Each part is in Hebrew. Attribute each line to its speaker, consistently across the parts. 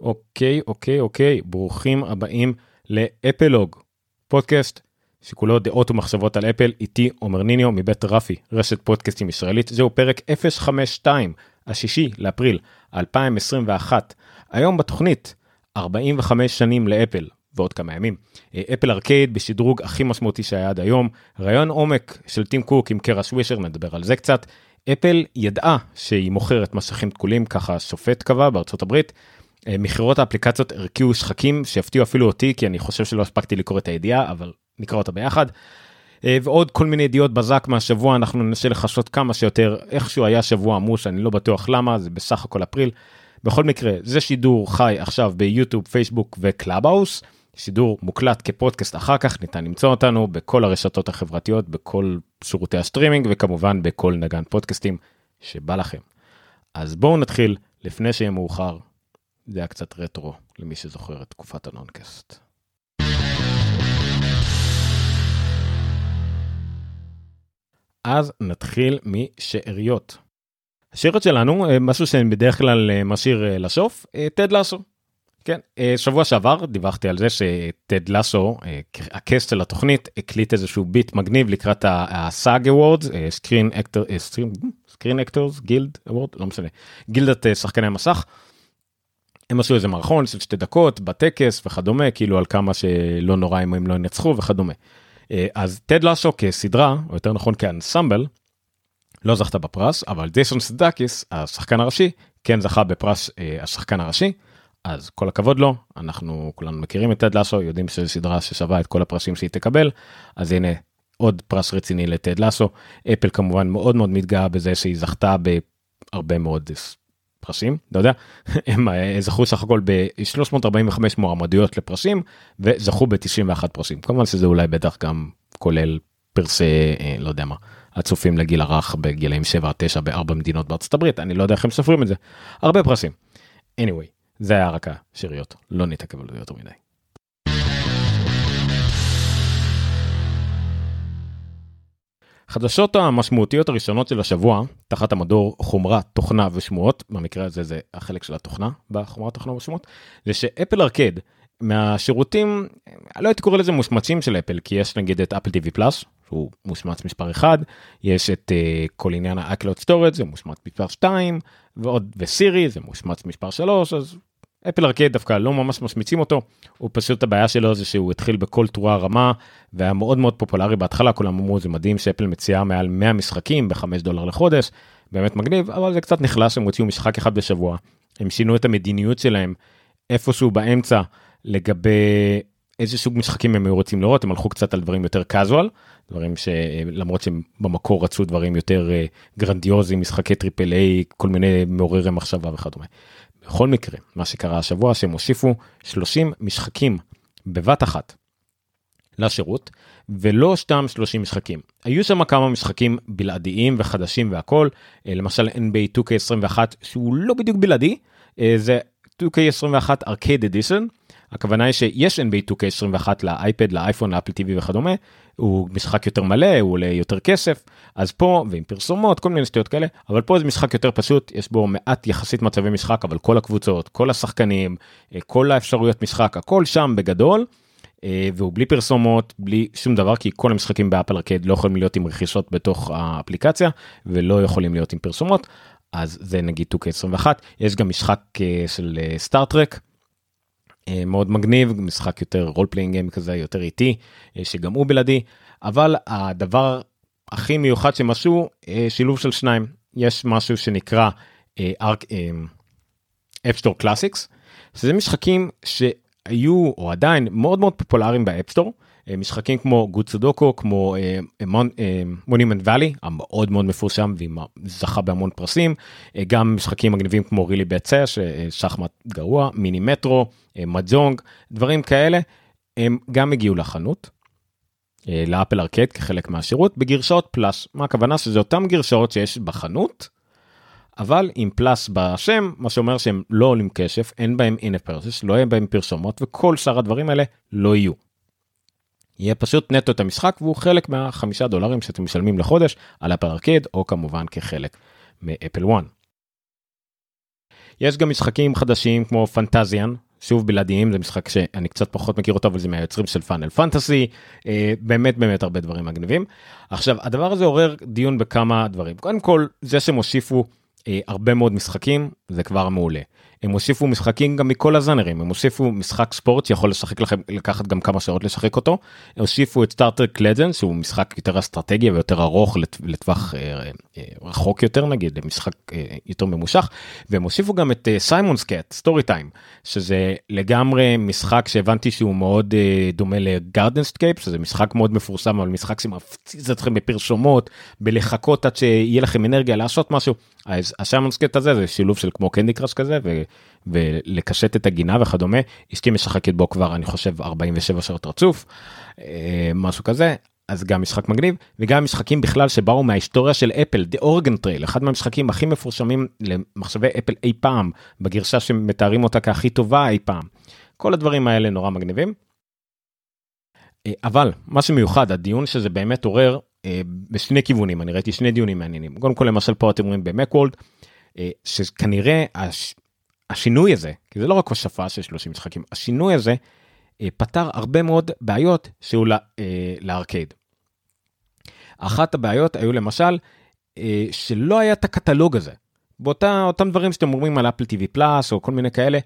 Speaker 1: אוקיי, אוקיי, אוקיי, ברוכים הבאים לאפלוג, פודקאסט שכולו דעות ומחשבות על אפל, איתי עומר ניניו מבית רפי, רשת פודקאסטים ישראלית, זהו פרק 052, השישי לאפריל 2021. היום בתוכנית 45 שנים לאפל, ועוד כמה ימים. אפל ארקייד בשדרוג הכי משמעותי שהיה עד היום, רעיון עומק של טים קוק עם קרה שווישר, נדבר על זה קצת. אפל ידעה שהיא מוכרת מסכים תקולים, ככה שופט קבע בארצות הברית. אה, מכירות האפליקציות הרקיעו שחקים שהפתיעו אפילו אותי, כי אני חושב שלא הספקתי לקרוא את הידיעה, אבל נקרא אותה ביחד. אה, ועוד כל מיני ידיעות בזק מהשבוע, אנחנו ננסה לכסות כמה שיותר, איכשהו היה שבוע עמוס, אני לא בטוח למה, זה בסך הכל אפריל. בכל מקרה, זה שידור חי עכשיו ביוטיוב, פייסבוק וקלאבהאוס. שידור מוקלט כפודקאסט אחר כך ניתן למצוא אותנו בכל הרשתות החברתיות בכל שירותי הסטרימינג וכמובן בכל נגן פודקאסטים שבא לכם. אז בואו נתחיל לפני שיהיה מאוחר. זה היה קצת רטרו למי שזוכר את תקופת הנונקאסט. אז נתחיל משאריות. השאריות שלנו משהו שאני בדרך כלל משאיר לסוף, Ted Lasso. כן, אה, שבוע שעבר דיווחתי על זה ש Ted אה, ה cast של התוכנית, הקליט איזשהו ביט מגניב לקראת ה SAG Awards, Screen Actor, Screen Actors Guild Award, לא משנה, גילדת אה, שחקני המסך. הם עשו איזה מערכון של שתי דקות בטקס וכדומה, כאילו על כמה שלא נורא אם הם לא ינצחו וכדומה. אז Ted Lasso כסדרה, או יותר נכון כאנסמבל, לא זכתה בפרס, אבל ג'ייסון סודייקיס, השחקן הראשי, כן זכה בפרס השחקן הראשי. אז כל הכבוד לו אנחנו כולנו מכירים את Ted Lasso יודעים שזו סדרה ששווה את כל הפרסים שהיא תקבל אז הנה עוד פרס רציני לטד לסו אפל כמובן מאוד מאוד מתגאה בזה שהיא זכתה בהרבה מאוד פרסים לא יודע? הם אה, זכו סך הכל ב-345 מועמדויות לפרסים וזכו ב-91 פרסים. כמובן שזה אולי בטח גם כולל פרסי אה, לא יודע מה הצופים לגיל הרך בגילאים 7-9 בארבע מדינות בארצות הברית. אני לא יודע איך הם סופרים את זה. הרבה פרסים. anyway זה היה רק השאריות, לא נתעכב על זה יותר מדי. חדשות המשמעותיות הראשונות של השבוע, תחת המדור חומרה, תוכנה ושמועות, במקרה הזה זה החלק של התוכנה בחומרה, תוכנה ושמועות, זה ש Apple Arcade מהשירותים, לא הייתי קורא לזה מושמצים של אפל, כי יש נגיד את Apple TV Plus, שהוא מושמץ מספר 1, יש את uh, כל עניין ה iCloud storage זה מושמץ מספר 2, ועוד וסירי זה מושמץ מספר 3, אז Apple Arcade דווקא לא ממש משמיצים אותו, הוא פשוט הבעיה שלו זה שהוא התחיל בכל תרועה רמה והיה מאוד מאוד פופולרי בהתחלה, כולם אמרו זה מדהים שאפל מציעה מעל 100 משחקים ב-5 דולר לחודש, באמת מגניב, אבל זה קצת נחלש, הם הוציאו משחק אחד בשבוע, הם שינו את המדיניות שלהם איפשהו באמצע לגבי איזה סוג משחקים הם היו רוצים לראות, הם הלכו קצת על דברים יותר casual, דברים שלמרות שהם במקור רצו דברים יותר אה, גרנדיוזיים, משחקי triple A, כל מיני מעוררי מחשבה וכדומה. בכל מקרה, מה שקרה השבוע שהם הוסיפו 30 משחקים בבת אחת לשירות, ולא סתם 30 משחקים. היו שם כמה משחקים בלעדיים וחדשים והכל, אה, למשל NBA 2K21 שהוא לא בדיוק בלעדי, אה, זה 2K21 ארקייד אדישן, הכוונה היא שיש NBA 2K21 לאייפד, לאייפון, לאפל TV וכדומה, הוא משחק יותר מלא, הוא עולה יותר כסף, אז פה, ועם פרסומות, כל מיני שטויות כאלה, אבל פה זה משחק יותר פשוט, יש בו מעט יחסית מצבי משחק, אבל כל הקבוצות, כל השחקנים, אה, כל האפשרויות משחק, הכל שם בגדול, אה, והוא בלי פרסומות, בלי שום דבר, כי כל המשחקים באפל ארקייד לא יכולים להיות עם רכישות בתוך האפליקציה, ולא יכולים להיות עם פרסומות, אז זה נגיד 2K21, יש גם משחק אה, של סטארטרק. אה, מאוד מגניב, משחק יותר role playing game כזה, יותר איטי, אה, שגם הוא בלעדי, אבל הדבר הכי מיוחד עשו, אה, שילוב של שניים. יש משהו שנקרא ארק, App Store Classics, שזה משחקים שהיו או עדיין מאוד מאוד פופולריים באפסטור. אה, משחקים כמו Good Sudoku כמו Monument Valley המאוד מאוד מפורסם וזכה בהמון פרסים אה, גם משחקים מגניבים כמו Really Bad Chess שחמט גרוע Mini Metro אה, מג'ונג דברים כאלה הם גם הגיעו לחנות. לאפל ארקייד כחלק מהשירות בגרסאות פלאס מה הכוונה שזה אותם גרסאות שיש בחנות. אבל עם פלאס בשם מה שאומר שהם לא עולים כשף אין בהם אין פרסס לא יהיה בהם פרסומות וכל שאר הדברים האלה לא יהיו. יהיה פשוט נטו את המשחק והוא חלק מהחמישה דולרים שאתם משלמים לחודש על אפל ארקד או כמובן כחלק מאפל 1. יש גם משחקים חדשים כמו פנטזיאן שוב בלעדיים זה משחק שאני קצת פחות מכיר אותו אבל זה מהיוצרים של פאנל פנטסי באמת באמת הרבה דברים מגניבים. עכשיו הדבר הזה עורר דיון בכמה דברים קודם כל זה שהם הוסיפו אה, הרבה מאוד משחקים זה כבר מעולה. הם הוסיפו משחקים גם מכל הז'אנרים הם הוסיפו משחק ספורט שיכול לשחק לכם לקחת גם כמה שעות לשחק אותו. הם הוסיפו את Star Trek Legends שהוא משחק יותר אסטרטגיה ויותר ארוך לטווח אה, אה, רחוק יותר נגיד משחק אה, יותר ממושך והם הוסיפו גם את Simon's Cat Story Time שזה לגמרי משחק שהבנתי שהוא מאוד אה, דומה ל Gardenscapes שזה משחק מאוד מפורסם אבל משחק שמפציץ אתכם בפרסומות בלחכות עד שיהיה לכם אנרגיה לעשות משהו. ה Simon's Cat הזה זה שילוב של כמו Candy Crush כזה. ו... ולקשט את הגינה וכדומה אשתי משחקת בו כבר אני חושב 47 שעות רצוף אה, משהו כזה אז גם משחק מגניב וגם משחקים בכלל שבאו מההיסטוריה של אפל The Oregon Trail אחד מהמשחקים הכי מפורשמים למחשבי אפל אי פעם בגרסה שמתארים אותה כהכי טובה אי פעם כל הדברים האלה נורא מגניבים. אה, אבל מה שמיוחד הדיון שזה באמת עורר אה, בשני כיוונים אני ראיתי שני דיונים מעניינים קודם כל למשל פה אתם רואים במקוולד שכנראה הש... השינוי הזה, כי זה לא רק הושפה של 30 משחקים, השינוי הזה אה, פתר הרבה מאוד בעיות שהיו אה, לארקייד. אחת הבעיות היו למשל אה, שלא היה את הקטלוג הזה. באותה אותם דברים שאתם אומרים על אפל TV פלאס או כל מיני כאלה,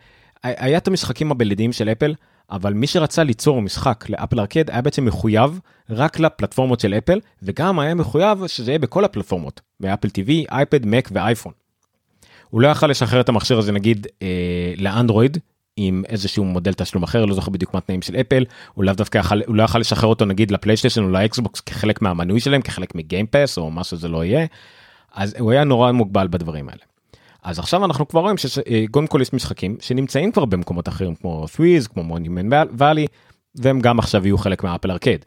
Speaker 1: היה את המשחקים הבלעדיים של אפל, אבל מי שרצה ליצור משחק לאפל ארקד היה בעצם מחויב רק לפלטפורמות של אפל, וגם היה מחויב שזה יהיה בכל הפלטפורמות, באפל TV, אייפד, מק ואייפון. הוא לא יכל לשחרר את המכשיר הזה נגיד אה, לאנדרואיד עם איזשהו מודל תשלום אחר לא זוכר בדיוק מה התנאים של אפל הוא לאו דווקא יכל הוא לא יכל לשחרר אותו נגיד לפלייסטיישן או לאקסבוקס כחלק מהמנוי שלהם כחלק מגיימפס או מה שזה לא יהיה. אז הוא היה נורא מוגבל בדברים האלה. אז עכשיו אנחנו כבר רואים שקודם כל יש משחקים שנמצאים כבר במקומות אחרים כמו סוויז כמו מונימן ואלי והם גם עכשיו יהיו חלק מהאפל ארקד.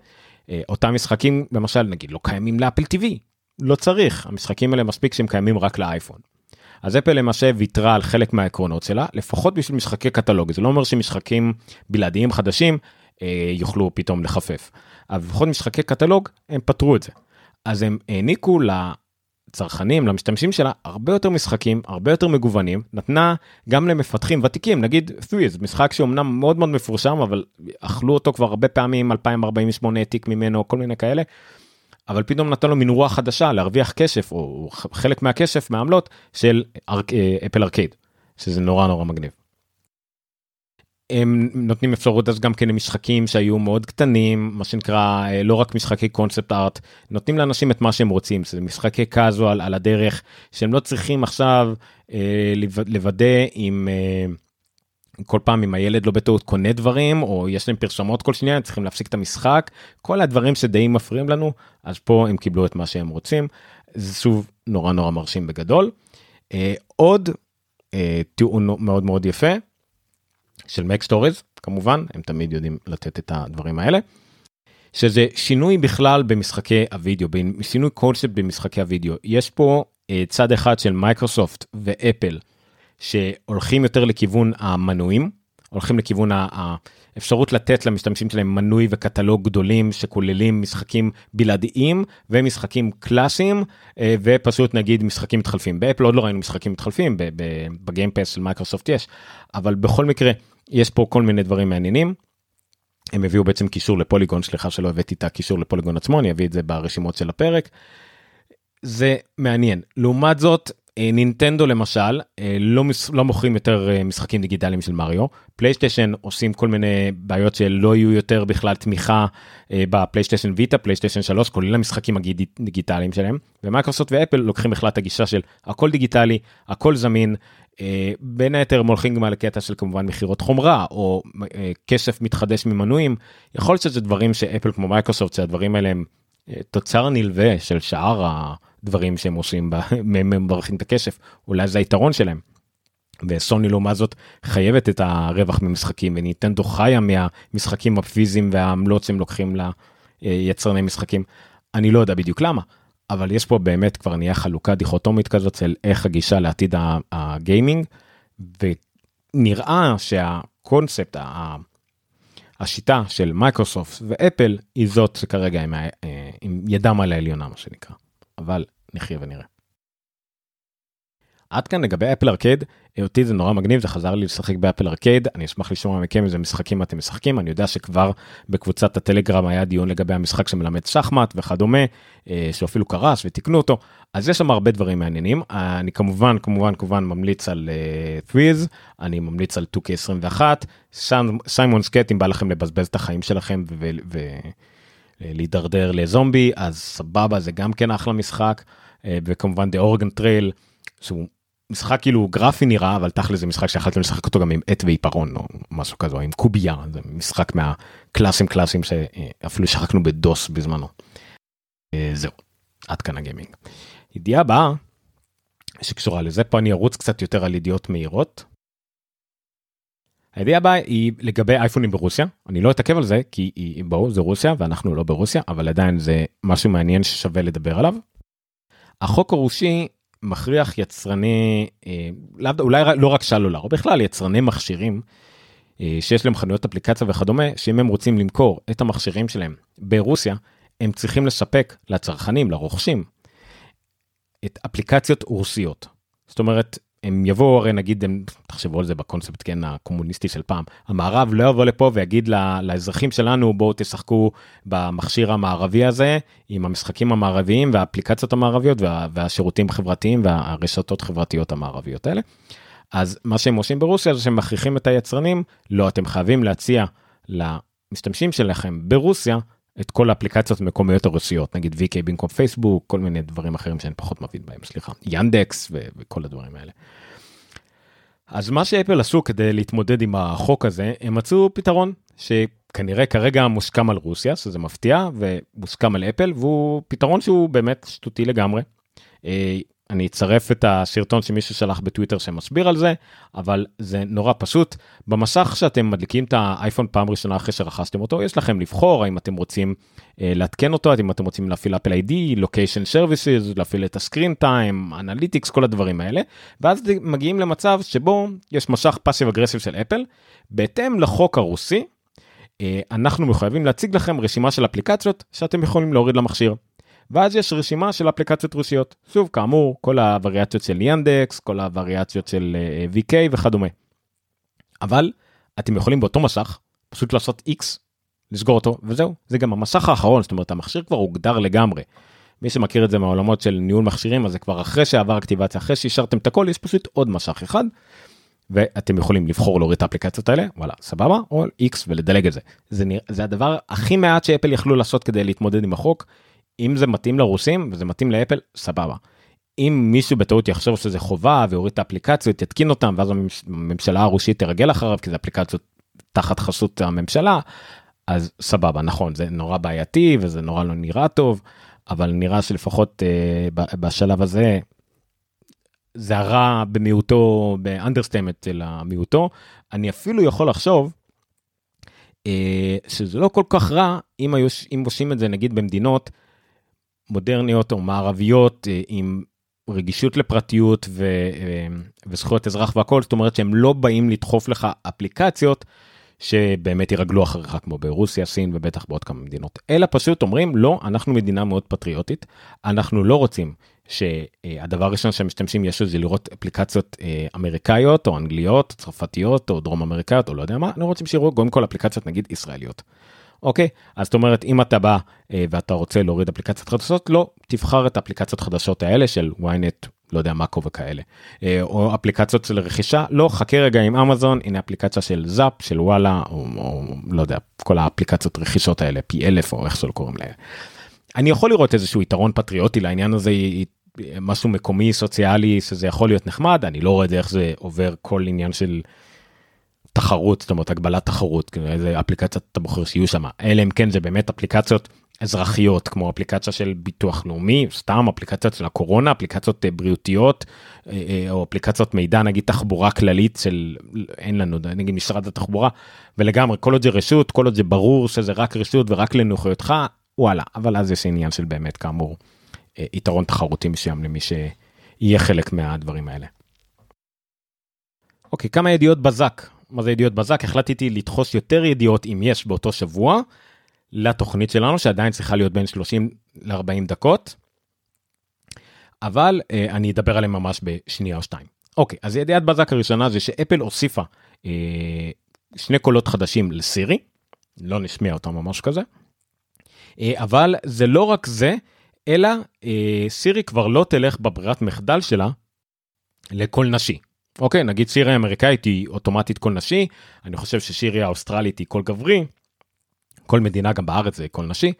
Speaker 1: אה, אותם משחקים למשל נגיד לא קיימים לאפל טיווי לא צריך המשחקים האלה מספיק שהם קיימים רק לאייפון. אז אפל למעשה ויתרה על חלק מהעקרונות שלה לפחות בשביל משחקי קטלוג זה לא אומר שמשחקים בלעדיים חדשים אה, יוכלו פתאום לחפף. אבל לפחות משחקי קטלוג הם פתרו את זה. אז הם העניקו לצרכנים למשתמשים שלה הרבה יותר משחקים הרבה יותר מגוונים נתנה גם למפתחים ותיקים נגיד 3 משחק שאומנם מאוד מאוד מפורשם אבל אכלו אותו כבר הרבה פעמים 2048 העתיק ממנו כל מיני כאלה. אבל פתאום נתן לו מין רוח חדשה להרוויח כסף או חלק מהכסף מהעמלות של אה, אפל ארקייד שזה נורא נורא מגניב. הם נותנים אפשרות אז גם כן למשחקים שהיו מאוד קטנים מה שנקרא אה, לא רק משחקי קונספט ארט נותנים לאנשים את מה שהם רוצים זה משחקי casual על הדרך שהם לא צריכים עכשיו אה, לוודא עם. אה, כל פעם אם הילד לא בטעות קונה דברים או יש להם פרסומות כל שנייה צריכים להפסיק את המשחק כל הדברים שדי מפריעים לנו אז פה הם קיבלו את מה שהם רוצים זה שוב נורא נורא מרשים בגדול. אה, עוד אה, טיעון מאוד מאוד יפה של MacStories כמובן הם תמיד יודעים לתת את הדברים האלה. שזה שינוי בכלל במשחקי הוידאו שינוי קונספט במשחקי הוידאו יש פה אה, צד אחד של מייקרוסופט ואפל. שהולכים יותר לכיוון המנויים, הולכים לכיוון האפשרות לתת למשתמשים שלהם מנוי וקטלוג גדולים שכוללים משחקים בלעדיים ומשחקים קלאסיים אה, ופשוט נגיד משחקים מתחלפים. באפל עוד לא ראינו משחקים מתחלפים, בגיימפס של מייקרוסופט יש, אבל בכל מקרה יש פה כל מיני דברים מעניינים. הם הביאו בעצם קישור לפוליגון, סליחה שלא הבאתי את הקישור לפוליגון עצמו, אני אביא את זה ברשימות של הפרק. זה מעניין. לעומת זאת, נינטנדו למשל אה, לא, לא מוכרים יותר אה, משחקים דיגיטליים של מריו פלייסטיישן עושים כל מיני בעיות שלא יהיו יותר בכלל תמיכה בפלייסטיישן ויטה פלייסטיישן 3 כולל המשחקים הדיגיטליים שלהם ומייקרוסופט ואפל לוקחים בכלל את הגישה של הכל דיגיטלי הכל זמין בין היתר הם הולכים גם על הקטע של כמובן מכירות חומרה או כסף מתחדש ממנויים יכול להיות שזה דברים שאפל כמו מייקרוסופט שהדברים האלה הם תוצר נלווה של שאר. דברים שהם עושים, הם מגדילים את הכסף, אולי זה היתרון שלהם. וסוני לעומת זאת חייבת את הרווח ממשחקים ונינטנדו חיה מהמשחקים הפיזיים והעמלות שהם לוקחים ליצרני משחקים. אני לא יודע בדיוק למה, אבל יש פה באמת כבר נהיה חלוקה דיכוטומית כזאת של איך הגישה לעתיד הגיימינג, ונראה שהקונספט, השיטה של מייקרוסופט ואפל היא זאת שכרגע עם, אה, עם ידם על העליונה מה שנקרא. אבל נחיה ונראה. עד כאן לגבי אפל ארקייד, אותי זה נורא מגניב, זה חזר לי לשחק באפל ארקייד, אני אשמח לשמוע מכם איזה משחקים אתם משחקים, אני יודע שכבר בקבוצת הטלגרם היה דיון לגבי המשחק שמלמד שחמט וכדומה, אה, שאפילו קרס ותיקנו אותו, אז יש שם הרבה דברים מעניינים, אני כמובן כמובן כמובן ממליץ על uh, Threes, אני ממליץ על 2K21, סיימון סקט אם בא לכם לבזבז את החיים שלכם ולהידרדר לזומבי, אז סבבה זה גם כן אחלה משחק, אה, וכמובן The Oregon Trail. שהוא משחק כאילו גרפי נראה אבל תכל'ס זה משחק שיכולתם לשחק אותו גם עם עט ועיפרון או משהו כזה עם קובייה זה משחק מהקלאסים קלאסים שאפילו שחקנו בדוס בזמנו. אה, זהו עד כאן הגיימינג. ידיעה הבאה שקשורה לזה פה אני ארוץ קצת יותר על ידיעות מהירות. הידיעה הבאה היא לגבי אייפונים ברוסיה אני לא אתעכב על זה כי היא בואו זה רוסיה ואנחנו לא ברוסיה אבל עדיין זה משהו מעניין ששווה לדבר עליו. החוק הרוסי מכריח יצרני, אה, אולי לא רק סלולר, או בכלל יצרני מכשירים, אה, שיש להם חנויות אפליקציה וכדומה, שאם הם רוצים למכור את המכשירים שלהם ברוסיה, הם צריכים לספק לצרכנים, לרוכשים, את אפליקציות רוסיות. זאת אומרת, הם יבואו הרי נגיד הם תחשבו על זה בקונספט כן הקומוניסטי של פעם המערב לא יבוא לפה ויגיד לאזרחים שלנו בואו תשחקו במכשיר המערבי הזה עם המשחקים המערביים והאפליקציות המערביות וה, והשירותים החברתיים והרשתות חברתיות המערביות האלה. אז מה שהם עושים ברוסיה זה שהם מכריחים את היצרנים לא אתם חייבים להציע למשתמשים שלכם ברוסיה את כל האפליקציות המקומיות הרוסיות נגיד VK במקום פייסבוק כל מיני דברים אחרים שאני פחות מבין בהם סליחה ינדקס ו- וכל הדברים האלה. אז מה שאפל עשו כדי להתמודד עם החוק הזה הם מצאו פתרון שכנראה כרגע מוסכם על רוסיה שזה מפתיע ומוסכם על אפל והוא פתרון שהוא באמת שטותי לגמרי. אני אצרף את הסרטון שמישהו שלח בטוויטר שמסביר על זה, אבל זה נורא פשוט. במסך שאתם מדליקים את האייפון פעם ראשונה אחרי שרכשתם אותו, יש לכם לבחור האם אתם רוצים אה, לעדכן אותו, אם אתם רוצים להפעיל Apple ID, location services, להפעיל את ה screen time, analytics, כל הדברים האלה, ואז מגיעים למצב שבו יש מסך passive aggressive של אפל, בהתאם לחוק הרוסי, אה, אנחנו מחויבים להציג לכם רשימה של אפליקציות שאתם יכולים להוריד למכשיר. ואז יש רשימה של אפליקציות רוסיות. שוב, כאמור, כל הווריאציות של ינדקס, כל הווריאציות של uh, אה, VK וכדומה. אבל אתם יכולים באותו מסך פשוט לעשות X, לסגור אותו, וזהו. זה גם המסך האחרון, זאת אומרת, המכשיר כבר הוגדר לגמרי. מי שמכיר את זה מהעולמות של ניהול מכשירים, אז זה כבר אחרי שעבר אקטיבציה, אחרי שאישרתם את הכל, יש פשוט עוד מסך אחד. ואתם יכולים לבחור להוריד את האפליקציות האלה וואלה סבבה או x ולדלג את זה זה, זה הדבר הכי מעט שאפל יכלו לעשות כדי להתמודד עם החוק אם זה מתאים לרוסים וזה מתאים לאפל סבבה. אם מישהו בטעות יחשוב שזה חובה ויוריד את האפליקציות יתקין אותם ואז הממשלה הרוסית תרגל אחריו כי זה אפליקציות תחת חסות הממשלה אז סבבה נכון זה נורא בעייתי וזה נורא לא נראה טוב אבל נראה שלפחות uh, בשלב הזה זה הרע במיעוטו ב understatement של המיעוטו אני אפילו יכול לחשוב uh, שזה לא כל כך רע אם היו אם עושים את זה נגיד במדינות מודרניות או מערביות אה, עם רגישות לפרטיות ו, אה, וזכויות אזרח והכל זאת אומרת שהם לא באים לדחוף לך אפליקציות שבאמת ירגלו אחריך כמו ברוסיה סין ובטח בעוד כמה מדינות אלא פשוט אומרים לא אנחנו מדינה מאוד פטריוטית אנחנו לא רוצים שהדבר הראשון שמשתמשים יש לזה לראות אפליקציות אה, אמריקאיות או אנגליות צרפתיות או דרום אמריקאיות או לא יודע מה לא רוצים שיראו קודם כל אפליקציות נגיד ישראליות. אוקיי אז זאת אומרת אם אתה בא אה, ואתה רוצה להוריד אפליקציות חדשות לא תבחר את האפליקציות חדשות האלה של ynet לא יודע מאקו וכאלה אה, או אפליקציות של רכישה לא חכה רגע עם אמזון הנה אפליקציה של זאפ של וואלה או, או לא יודע כל האפליקציות רכישות האלה פי אלף או איך שלא קוראים להם. אני יכול לראות איזשהו יתרון פטריוטי לעניין הזה משהו מקומי סוציאלי שזה יכול להיות נחמד אני לא רואה איך זה עובר כל עניין של תחרות זאת אומרת הגבלת תחרות כאילו, איזה אפליקציות אתה בוחר שיהיו שם אלא אם כן זה באמת אפליקציות אזרחיות כמו אפליקציה של ביטוח לאומי סתם אפליקציות של הקורונה אפליקציות אה, בריאותיות אה, אה, או אפליקציות מידע נגיד תחבורה כללית של אין לנו נגיד משרד התחבורה ולגמרי כל עוד זה רשות כל עוד זה ברור שזה רק רשות ורק לנוחיותך וואלה אבל אז יש עניין של באמת כאמור יתרון תחרותי מסוים למי שיהיה חלק מהדברים האלה. אוקיי כמה ידיעות בזק מה זה ידיעות בזק החלטתי לדחוס יותר ידיעות אם יש באותו שבוע לתוכנית שלנו שעדיין צריכה להיות בין 30 ל-40 דקות. אבל אה, אני אדבר עליהם ממש בשנייה או שתיים. אוקיי, אז ידיעת בזק הראשונה זה שאפל הוסיפה אה, שני קולות חדשים לסירי, לא נשמיע אותם ממש כזה, אה, אבל זה לא רק זה, אלא אה, סירי כבר לא תלך בברירת מחדל שלה לקול נשי. אוקיי, נגיד סירי האמריקאית היא אוטומטית קול נשי, אני חושב שסירי האוסטרלית היא קול גברי, כל מדינה גם בארץ זה קול נשי,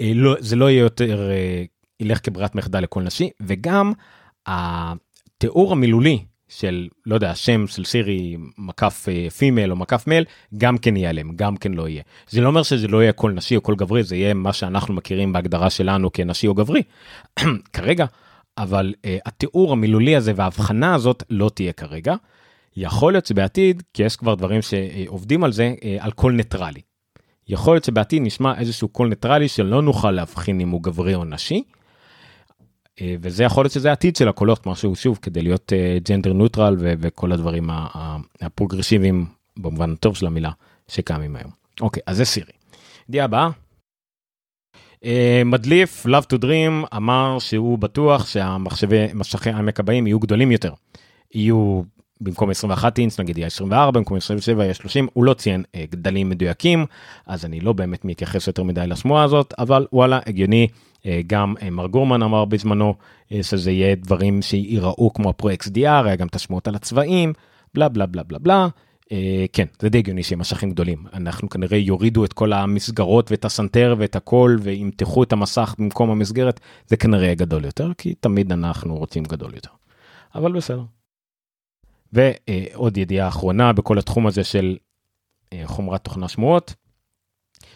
Speaker 1: אה, לא, זה לא יהיה יותר, אה, ילך כברירת מחדל לקול נשי, וגם התיאור המילולי של, לא יודע, השם של סירי מקף female או מקף male, גם כן ייעלם, גם כן לא יהיה. זה לא אומר שזה לא יהיה קול נשי או קול גברי, זה יהיה מה שאנחנו מכירים בהגדרה שלנו כנשי או גברי. כרגע, אבל uh, התיאור המילולי הזה וההבחנה הזאת לא תהיה כרגע. יכול להיות שבעתיד, כי יש כבר דברים שעובדים על זה, uh, על קול ניטרלי. יכול להיות שבעתיד נשמע איזשהו קול ניטרלי שלא נוכל להבחין אם הוא גברי או נשי. אה, וזה יכול להיות שזה העתיד של הקולות משהו שוב כדי להיות gender neutral וכל הדברים הפרוגרסיביים במובן הטוב של המילה שקיימים היום. אוקיי אז זה סירי. ידיעה הבאה. אה, מדליף Love to Dream אמר שהוא בטוח שהמחשבי מסכי iMac הבאים יהיו גדולים יותר. יהיו במקום 21 אינץ נגיד יהיה 24 במקום 27 יהיה 30 הוא לא ציין אה, גדלים מדויקים אז אני לא באמת מתייחס יותר מדי לשמועה הזאת אבל וואלה הגיוני אה, גם מר גורמן אמר בזמנו שזה יהיה דברים שיראו כמו פרו XDR היה גם את השמועות על הצבעים בלה בלה בלה בלה בלה כן זה די הגיוני שהם משכים גדולים אנחנו כנראה יורידו את כל המסגרות ואת הסנטר ואת הכל וימתחו את המסך במקום המסגרת זה כנראה גדול יותר כי תמיד אנחנו רוצים גדול יותר. אבל בסדר. ועוד ידיעה אחרונה בכל התחום הזה של אה, חומרת תוכנה שמועות.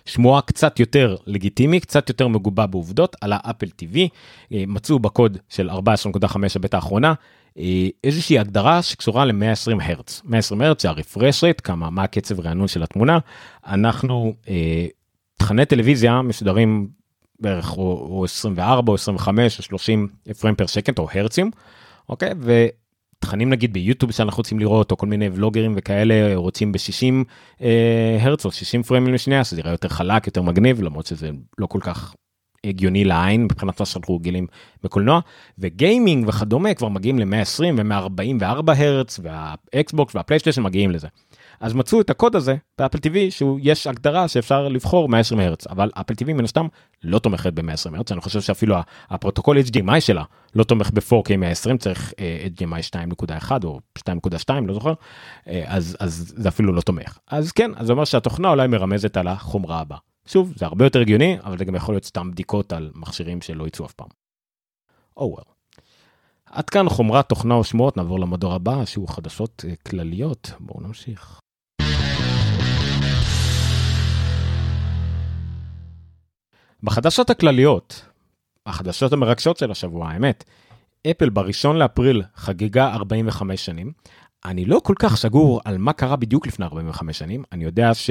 Speaker 1: שמועה קצת יותר לגיטימי קצת יותר מגובה בעובדות על האפל TV אה, מצאו בקוד של 14.5 הבית האחרונה אה, איזושהי הגדרה שקשורה ל-120 הרץ. 120 הרץ זה הרפרש רייט כמה מה הקצב רענון של התמונה. אנחנו אה, תכני טלוויזיה משודרים בערך או, או 24 או 25 או 30 פריים פר שקנט או הרצים אוקיי? ותכנים נגיד ביוטיוב שאנחנו רוצים לראות או כל מיני ולוגרים וכאלה רוצים ב-60 אה, הרץ או 60 פריימים לשנייה שזה יראה יותר חלק יותר מגניב למרות שזה לא כל כך הגיוני לעין מבחינת מה שאנחנו רגילים בקולנוע וגיימינג וכדומה כבר מגיעים ל-120 ו-144 הרץ והאקסבוקס והפלייסטיישן מגיעים לזה. אז מצאו את הקוד הזה באפל TV שהוא יש הגדרה שאפשר לבחור 120 הרץ אבל אפל TV מן הסתם לא תומכת ב-120 הרץ אני חושב שאפילו הפרוטוקול HDMI שלה לא תומך ב-4K 120 צריך uh, HDMI 2.1 או 2.2 לא זוכר uh, אז אז זה אפילו לא תומך אז כן אז זה אומר שהתוכנה אולי מרמזת על החומרה הבאה. שוב, זה הרבה יותר הגיוני, אבל זה גם יכול להיות סתם בדיקות על מכשירים שלא יצאו אף פעם. oh well. עד כאן חומרת תוכנה או שמועות, נעבור למדור הבא, שהוא חדשות uh, כלליות. בואו נמשיך. בחדשות הכלליות, החדשות המרגשות של השבוע, האמת, אפל בראשון לאפריל חגגה 45 שנים. אני לא כל כך סגור על מה קרה בדיוק לפני 45 שנים, אני יודע ש...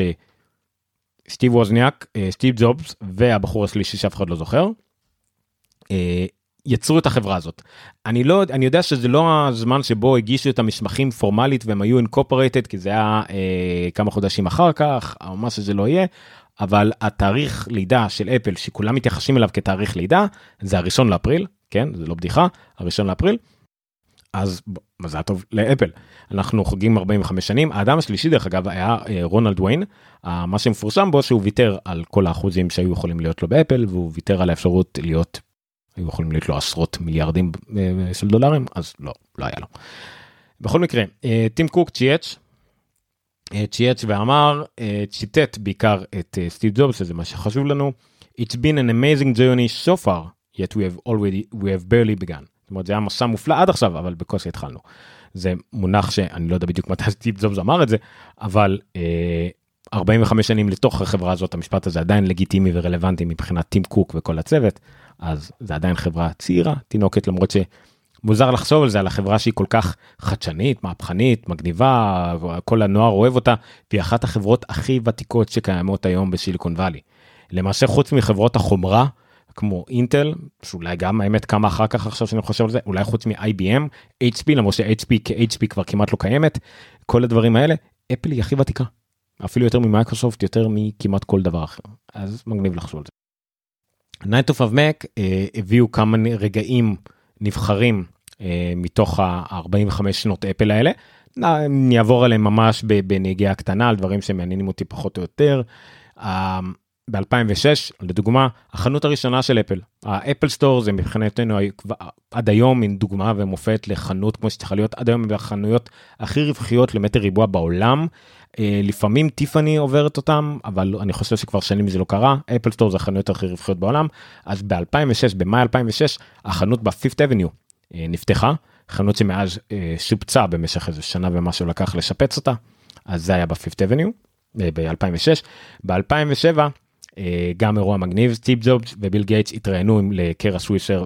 Speaker 1: סטיב ווזניאק, אה, סטיב ג'ובס והבחור השלישי שאף אחד לא זוכר. אה, יצרו את החברה הזאת. אני לא אני יודע שזה לא הזמן שבו הגישו את המסמכים פורמלית והם היו אינקופרטד כי זה היה אה, כמה חודשים אחר כך או מה שזה לא יהיה אבל התאריך לידה של אפל שכולם מתייחסים אליו כתאריך לידה זה הראשון לאפריל כן זה לא בדיחה הראשון לאפריל. אז מזל טוב לאפל אנחנו חוגגים 45 שנים האדם השלישי דרך אגב היה אה, רונלד ויין מה שמפורסם בו שהוא ויתר על כל האחוזים שהיו יכולים להיות לו באפל והוא ויתר על האפשרות להיות היו יכולים להיות לו עשרות מיליארדים אה, של דולרים אז לא לא היה לו. בכל מקרה אה, טים קוק צ'ייץ' צ'ייץ' ואמר ציטט בעיקר את סטיב ג'ובס שזה מה שחשוב לנו it's been an amazing journey so far yet we have already we have barely begun. זאת אומרת זה היה מסע מופלא עד עכשיו אבל בקושי התחלנו. זה מונח שאני לא יודע בדיוק מתי סטיב ג'ובס אמר את זה אבל אה, 45 שנים לתוך החברה הזאת המשפט הזה עדיין לגיטימי ורלוונטי מבחינת טים קוק וכל הצוות אז זה עדיין חברה צעירה תינוקת למרות שמוזר לחשוב על זה על החברה שהיא כל כך חדשנית מהפכנית מגניבה כל הנוער אוהב אותה והיא אחת החברות הכי ותיקות שקיימות היום בשיליקון וואלי. למעשה חוץ מחברות החומרה כמו אינטל שאולי גם האמת כמה אחר כך עכשיו שאני חושב על זה אולי חוץ מ-IBM HP למרות ש-HP כ-HP כבר כמעט לא קיימת כל הדברים האלה אפל היא הכי ותיקה. אפילו יותר ממייקרוסופט יותר מכמעט כל דבר אחר אז מגניב לחשוב על זה. Night of Mac uh, הביאו כמה רגעים נבחרים מתוך ה-45 שנות אפל האלה. אני אעבור עליהם ממש בנגיעה קטנה על דברים שמעניינים אותי פחות או יותר. ב-2006 לדוגמה החנות הראשונה של אפל. ה Apple Store זה מבחינתנו עד היום מין דוגמה ומופת לחנות כמו שצריכה להיות. עד היום החנויות הכי רווחיות למטר ריבוע בעולם. לפעמים Tiffany עוברת אותם אבל אני חושב שכבר שנים זה לא קרה. Apple Store זה החנויות הכי רווחיות בעולם. אז ב2006 במאי 2006 החנות ב Fifth Avenue נפתחה. חנות שמאז שופצה במשך איזה שנה ומשהו לקח לשפץ אותה. אז זה היה ב Fifth Avenue ב2006 ב2007 גם אירוע מגניב סטיב ג'ובס וביל גייטס התראיינו לקרה סווישר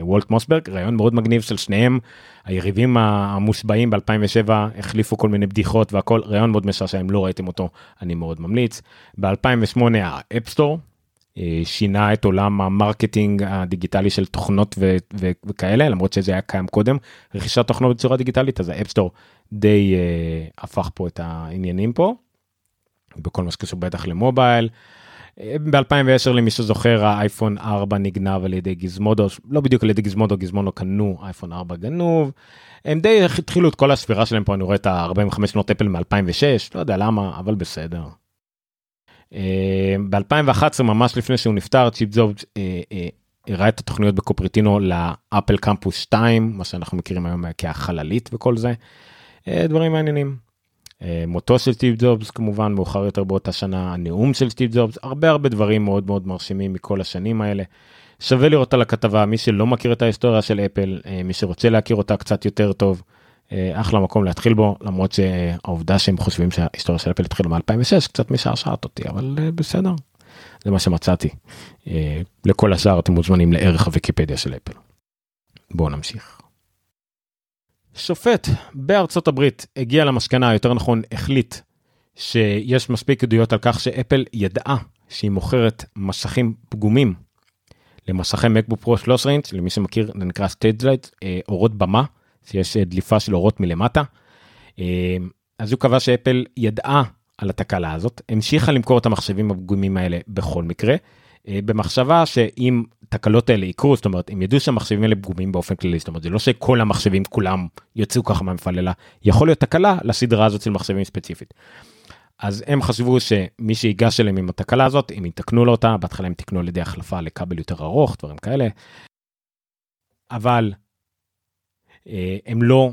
Speaker 1: ווולט מוסברג ריאיון מאוד מגניב של שניהם היריבים המושבעים ב2007 החליפו כל מיני בדיחות והכל ריאיון מאוד משעשע אם לא ראיתם אותו אני מאוד ממליץ ב2008 ה App Store שינה את עולם ה marketing הדיגיטלי של תוכנות ו- ו- וכאלה למרות שזה היה קיים קודם רכישת תוכנות בצורה דיגיטלית אז ה App Store די uh, הפך פה את העניינים פה. בכל מה שקשור בטח ל mobile. ב-2010 למי שזוכר האייפון 4 נגנב על ידי גיזמודו לא בדיוק על ידי גיזמודו גיזמודו קנו אייפון 4 גנוב. הם די התחילו את כל הספירה שלהם פה אני רואה את ה-45 שנות אפל מ-2006 לא יודע למה אבל בסדר. ב-2011 ממש לפני שהוא נפטר צ'יפ זוב הראה את התוכניות בקופריטינו לאפל קמפוס 2 מה שאנחנו מכירים היום כהחללית וכל זה. דברים מעניינים. מותו של סטיב ג'ובס כמובן מאוחר יותר באותה שנה הנאום של סטיב ג'ובס הרבה הרבה דברים מאוד מאוד מרשימים מכל השנים האלה. שווה לראות על הכתבה מי שלא מכיר את ההיסטוריה של אפל מי שרוצה להכיר אותה קצת יותר טוב. אחלה מקום להתחיל בו למרות שהעובדה שהם חושבים שההיסטוריה של אפל התחילה מ-2006 קצת משעשעת אותי אבל בסדר. זה מה שמצאתי. לכל השאר אתם מוזמנים לערך הוויקיפדיה של אפל. בואו נמשיך. שופט בארצות הברית הגיע למסקנה יותר נכון החליט שיש מספיק עדויות על כך שאפל ידעה שהיא מוכרת מסכים פגומים למסכי מקבוק פרו 13 אינץ' למי שמכיר זה נקרא stage light אורות במה שיש דליפה של אורות מלמטה. אז הוא קבע שאפל ידעה על התקלה הזאת המשיכה למכור את המחשבים הפגומים האלה בכל מקרה במחשבה שאם תקלות האלה יקרו זאת אומרת הם ידעו שהמחשבים האלה פגומים באופן כללי זאת אומרת זה לא שכל המחשבים כולם יצאו ככה מהמפעל אלא יכול להיות תקלה לסדרה הזאת של מחשבים ספציפית. אז הם חשבו שמי שיגש אליהם עם התקלה הזאת אם יתקנו לו אותה בהתחלה הם תקנו על ידי החלפה לכבל יותר ארוך דברים כאלה. אבל הם לא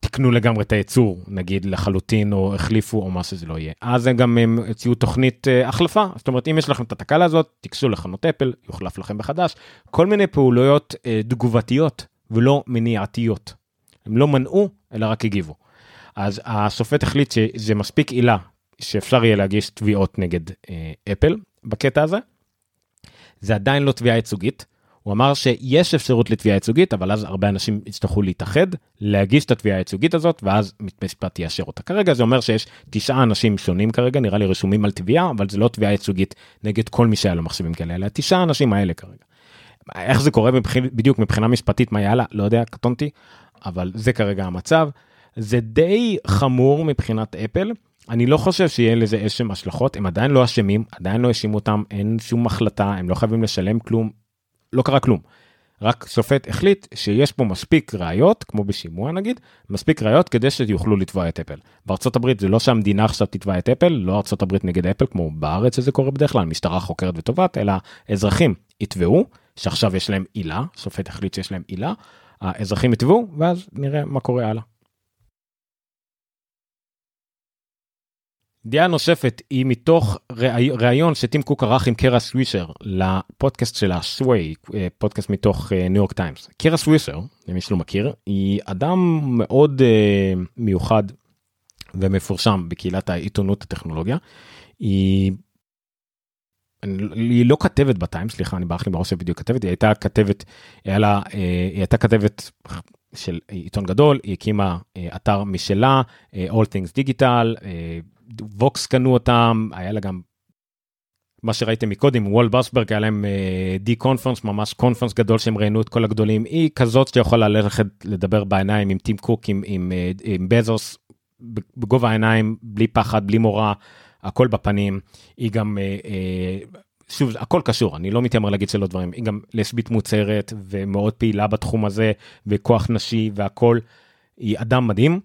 Speaker 1: תקנו לגמרי את הייצור נגיד לחלוטין או החליפו או מה שזה לא יהיה אז הם גם הם הציעו תוכנית uh, החלפה זאת אומרת אם יש לכם את התקלה הזאת תיגשו לחנות אפל יוחלף לכם בחדש כל מיני פעולויות uh, תגובתיות ולא מניעתיות הם לא מנעו אלא רק הגיבו. אז השופט החליט שזה מספיק עילה שאפשר יהיה להגיש תביעות נגד uh, אפל בקטע הזה. זה עדיין לא תביעה ייצוגית. הוא אמר שיש אפשרות לתביעה ייצוגית אבל אז הרבה אנשים יצטרכו להתאחד להגיש את התביעה הייצוגית הזאת ואז משפט יאשר אותה כרגע זה אומר שיש תשעה אנשים שונים כרגע נראה לי רשומים על תביעה אבל זה לא תביעה ייצוגית נגד כל מי שהיה לו מחשבים כאלה אלא תשעה אנשים האלה כרגע. איך זה קורה מבח... בדיוק מבחינה משפטית מה יאללה לא יודע קטונתי אבל זה כרגע המצב זה די חמור מבחינת אפל. אני לא חושב שיהיה לזה איזשהם השלכות הם עדיין לא אשמים עדיין לא האשימו אותם אין שום החלטה הם לא חייבים לשלם כלום לא קרה כלום. רק שופט החליט שיש פה מספיק ראיות כמו בשימוע נגיד מספיק ראיות כדי שיוכלו לתבוע את אפל. בארצות הברית זה לא שהמדינה עכשיו תתבע את אפל לא ארצות הברית נגד אפל כמו בארץ שזה קורה בדרך כלל משטרה חוקרת ותובעת אלא אזרחים יתבעו שעכשיו יש להם עילה שופט החליט שיש להם עילה האזרחים יתבעו ואז נראה מה קורה הלאה. דעה נוספת היא מתוך ראיון שטים קוק ערך עם קרה סווישר לפודקאסט שלה Sway פודקאסט מתוך ניו יורק טיימס קרה סווישר למי שלא מכיר היא אדם מאוד uh, מיוחד ומפורסם בקהילת העיתונות הטכנולוגיה היא. היא לא כתבת בטיימס סליחה אני, ברח לי בראש בדיוק כתבת היא הייתה כתבת היה לה, היא הייתה כתבת של עיתון גדול היא הקימה אתר משלה All Things Digital. Uh, ווקס קנו אותם היה לה גם. מה שראיתם מקודם וול בסברג היה להם די קונפרנס ממש קונפרנס גדול שהם ראיינו את כל הגדולים היא כזאת שיכולה ללכת לדבר בעיניים עם טים קוק עם, עם, עם בזוס בגובה העיניים בלי פחד בלי מורא הכל בפנים היא גם שוב הכל קשור אני לא מתיימר להגיד שלא דברים היא גם לסבית מוצהרת ומאוד פעילה בתחום הזה וכוח נשי והכל. היא אדם מדהים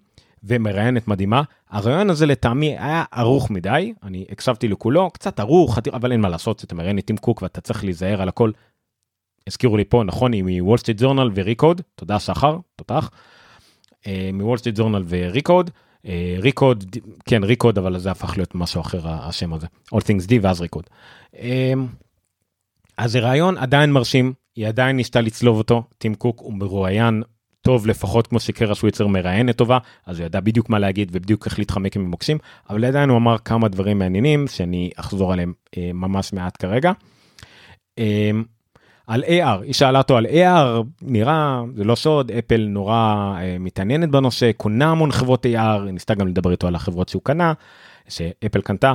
Speaker 1: ומראיינת מדהימה הריאיון הזה לטעמי היה ערוך מדי אני הקשבתי לכולו קצת ערוך אבל אין מה לעשות אתה מראיין את טים קוק ואתה צריך להיזהר על הכל. הזכירו לי פה נכון היא מוול סטריט ג'ורנל ו Recode תודה שחר תותח. מוול סטריט ג'ורנל ו Recode Recode כן Recode אבל זה הפך להיות משהו אחר השם הזה All Things D ואז Recode. אז זה רעיון עדיין מרשים היא עדיין ניסתה לצלוב אותו טים קוק הוא מרואיין טוב לפחות כמו שקרה שוויצר מראיינת טובה אז הוא ידע בדיוק מה להגיד ובדיוק איך להתחמק ממוקשים אבל עדיין הוא אמר כמה דברים מעניינים שאני אחזור עליהם אה, ממש מעט כרגע. אה, על AR היא שאלה אותו על AR נראה זה לא סוד אפל נורא אה, מתעניינת בנושא קונה המון חברות AR ניסתה גם לדבר איתו על החברות שהוא קנה שאפל קנתה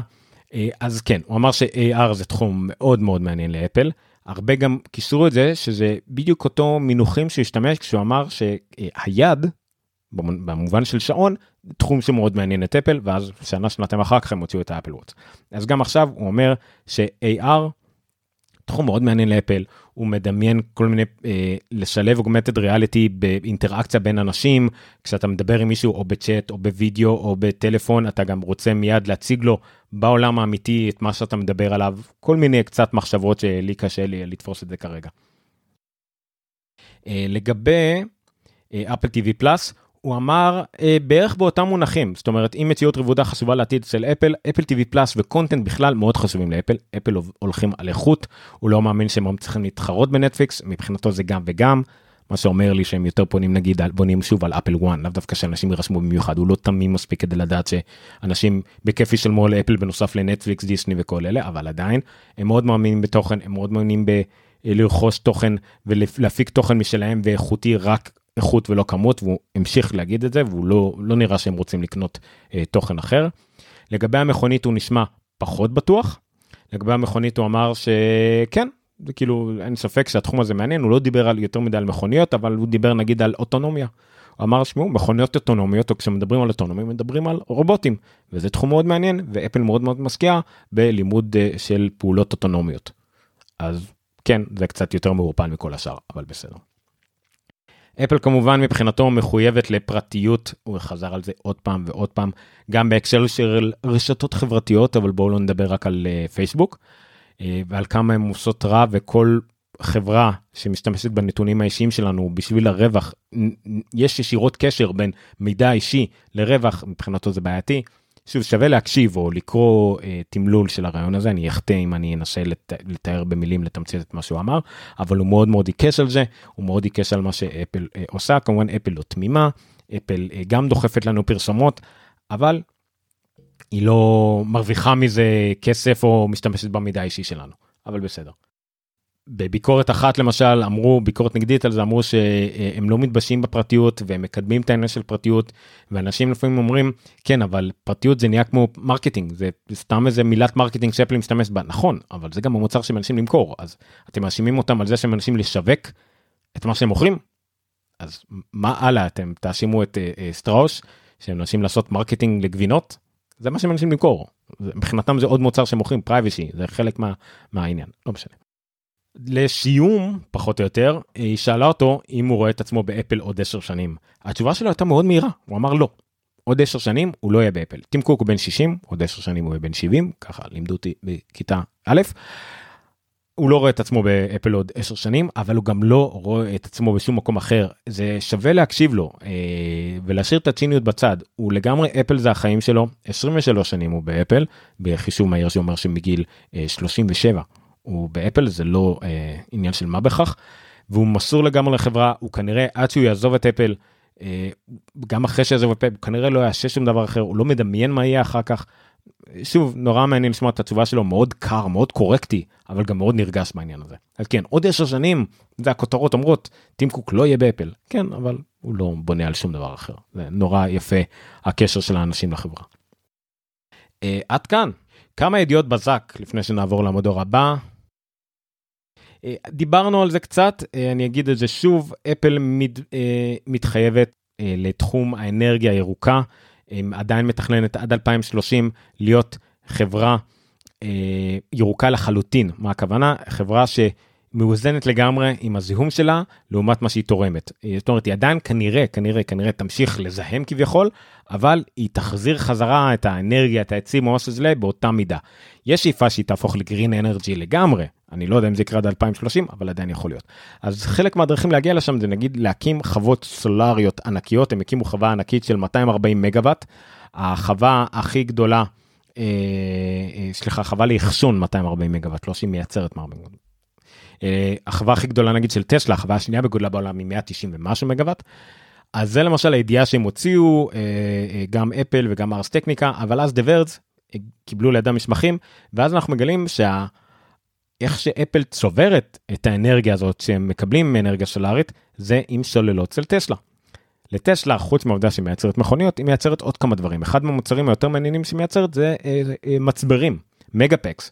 Speaker 1: אה, אז כן הוא אמר ש-AR זה תחום מאוד מאוד מעניין לאפל. הרבה גם כיסרו את זה שזה בדיוק אותו מינוחים שהשתמש כשהוא אמר שהיד במובן של שעון תחום שמאוד מעניין את אפל ואז שנה שנתיים אחר כך הם הוציאו את האפל וואט. אז גם עכשיו הוא אומר ש-AR תחום מאוד מעניין לאפל הוא מדמיין כל מיני אה, לשלב אוגמנטד ריאליטי באינטראקציה בין אנשים כשאתה מדבר עם מישהו או בצ'אט או בווידאו או בטלפון אתה גם רוצה מיד להציג לו בעולם האמיתי את מה שאתה מדבר עליו כל מיני קצת מחשבות שלי קשה לי לתפוס את זה כרגע. אה, לגבי Apple TV Plus הוא אמר אה, בערך באותם מונחים זאת אומרת אם מציאות רבודה חשובה לעתיד של אפל Apple TV Plus ו content בכלל מאוד חשובים לאפל אפל הולכים על איכות הוא לא מאמין שהם צריכים להתחרות בנטפליקס מבחינתו זה גם וגם. מה שאומר לי שהם יותר פונים נגיד על בונים שוב על אפל 1 לאו דווקא שאנשים יירשמו במיוחד הוא לא תמים מספיק כדי לדעת שאנשים בכיף ישלמו לאפל בנוסף לנטפליקס דיסני וכל אלה אבל עדיין הם מאוד מאמינים בתוכן הם מאוד מאמינים ב... לרכוש תוכן ולהפיק תוכן משלהם ואיכותי רק איכות ולא כמות והוא המשיך להגיד את זה והוא לא לא נראה שהם רוצים לקנות אה, תוכן אחר. לגבי המכונית הוא נשמע פחות בטוח. לגבי המכונית הוא אמר שכן זה כאילו אין ספק שהתחום הזה מעניין הוא לא דיבר על יותר מדי על מכוניות אבל הוא דיבר נגיד על אוטונומיה. הוא אמר שמעו מכוניות אוטונומיות או כשמדברים על אוטונומיה מדברים על רובוטים וזה תחום מאוד מעניין ואפל מאוד מאוד משקיעה בלימוד אה, של פעולות אוטונומיות. אז כן זה קצת יותר מעורפל מכל השאר אבל בסדר. אפל כמובן מבחינתו מחויבת לפרטיות הוא חזר על זה עוד פעם ועוד פעם גם בהקשר של רשתות חברתיות אבל בואו לא נדבר רק על uh, פייסבוק uh, ועל כמה הן עושות רע וכל חברה שמשתמשת בנתונים האישיים שלנו בשביל הרווח יש ישירות קשר בין מידע אישי לרווח מבחינתו זה בעייתי שוב שווה להקשיב או לקרוא אה, תמלול של הרעיון הזה. אני אחטא אם אני אנסה לת, לתאר במילים לתמצת את מה שהוא אמר אבל הוא מאוד מאוד עיקש על זה. הוא מאוד עיקש על מה שאפל אה, עושה. כמובן אפל לא תמימה. אפל אה, גם דוחפת לנו פרסומות אבל היא לא מרוויחה מזה כסף או משתמשת במידע האישי שלנו. אבל בסדר. בביקורת אחת למשל אמרו ביקורת נגדית על זה אמרו שהם לא מתביישים בפרטיות והם מקדמים את העניין של פרטיות ואנשים לפעמים אומרים כן אבל פרטיות זה נהיה כמו marketing זה סתם איזה מילת marketing שאפל משתמש בה נכון אבל זה גם המוצר שהם מנסים למכור אז אתם מאשימים אותם על זה שהם מנסים לשווק את מה שהם מוכרים. אז מה הלאה אתם תאשימו את uh, uh, שטראוס שהם מנסים לעשות marketing לגבינות זה מה שהם מנסים למכור מבחינתם זה עוד מוצר שמוכרים privacy זה חלק מה, מהעניין לא משנה. לסיום פחות או יותר היא שאלה אותו אם הוא רואה את עצמו באפל עוד 10 שנים. התשובה שלו הייתה מאוד מהירה הוא אמר לא. עוד 10 שנים הוא לא יהיה באפל. טים קוק הוא בן 60 עוד 10 שנים הוא יהיה בן 70 ככה לימדו אותי בכיתה א'. הוא לא רואה את עצמו באפל עוד 10 שנים אבל הוא גם לא רואה את עצמו בשום מקום אחר. זה שווה להקשיב לו אה, ולהשאיר את הציניות בצד. הוא לגמרי אפל זה החיים שלו. 23 שנים הוא באפל בחישוב מהיר שאומר שמגיל אה, 37 הוא באפל זה לא אה, עניין של מה בכך והוא מסור לגמרי לחברה הוא כנראה עד שהוא יעזוב את אפל אה, גם אחרי שיעזוב את אפל הוא כנראה לא יעשה שום דבר אחר הוא לא מדמיין מה יהיה אחר כך. שוב נורא מעניין לשמוע את התשובה שלו מאוד קר מאוד קורקטי אבל גם מאוד נרגש בעניין הזה אז כן עוד 10 שנים זה הכותרות אומרות טים קוק לא יהיה באפל כן אבל הוא לא בונה על שום דבר אחר זה נורא יפה הקשר של האנשים לחברה. Uh, עד כאן כמה ידיעות בזק לפני שנעבור למדור הבא. אה, דיברנו על זה קצת, אה, אני אגיד את זה שוב, אפל מת, אה, מתחייבת לתחום האנרגיה הירוקה, עדיין מתכננת עד 2030 להיות חברה ירוקה לחלוטין. מה הכוונה? חברה שמאוזנת לגמרי עם הזיהום שלה לעומת מה שהיא תורמת. זאת אומרת, היא עדיין כנראה, כנראה, כנראה תמשיך לזהם כביכול, אבל היא תחזיר חזרה את האנרגיה, את העצים או מה שזה באותה מידה. יש שאיפה שהיא תהפוך לגרין אנרגי לגמרי, אני לא יודע אם זה יקרה עד 2030, אבל עדיין יכול להיות. אז חלק מהדרכים להגיע לשם זה נגיד להקים חוות סולריות ענקיות, הם הקימו חווה ענקית של 240 מגוואט, החווה הכי גדולה, אה, אה, חווה לאחסון 240 מגוואט, לא שהיא מייצרת 240 מגוואט. אה, החווה הכי גדולה נגיד של טסלה, החווה השנייה בגודלה בעולם היא 190 ומשהו מגוואט. אז זה למשל הידיעה שהם הוציאו, אה, אה, גם אפל וגם ארס טכניקה, אבל אז דה ורדס קיבלו לידם מסמכים, ואז אנחנו מגלים שה... איך שאפל צוברת את האנרגיה הזאת שהם מקבלים מאנרגיה סולארית, זה עם סוללות של טסלה. לטסלה, חוץ מהעובדה שהיא מייצרת מכוניות, היא מייצרת עוד כמה דברים. אחד מהמוצרים היותר מעניינים שהיא מייצרת זה אה, אה, מצברים, מגה-פקס.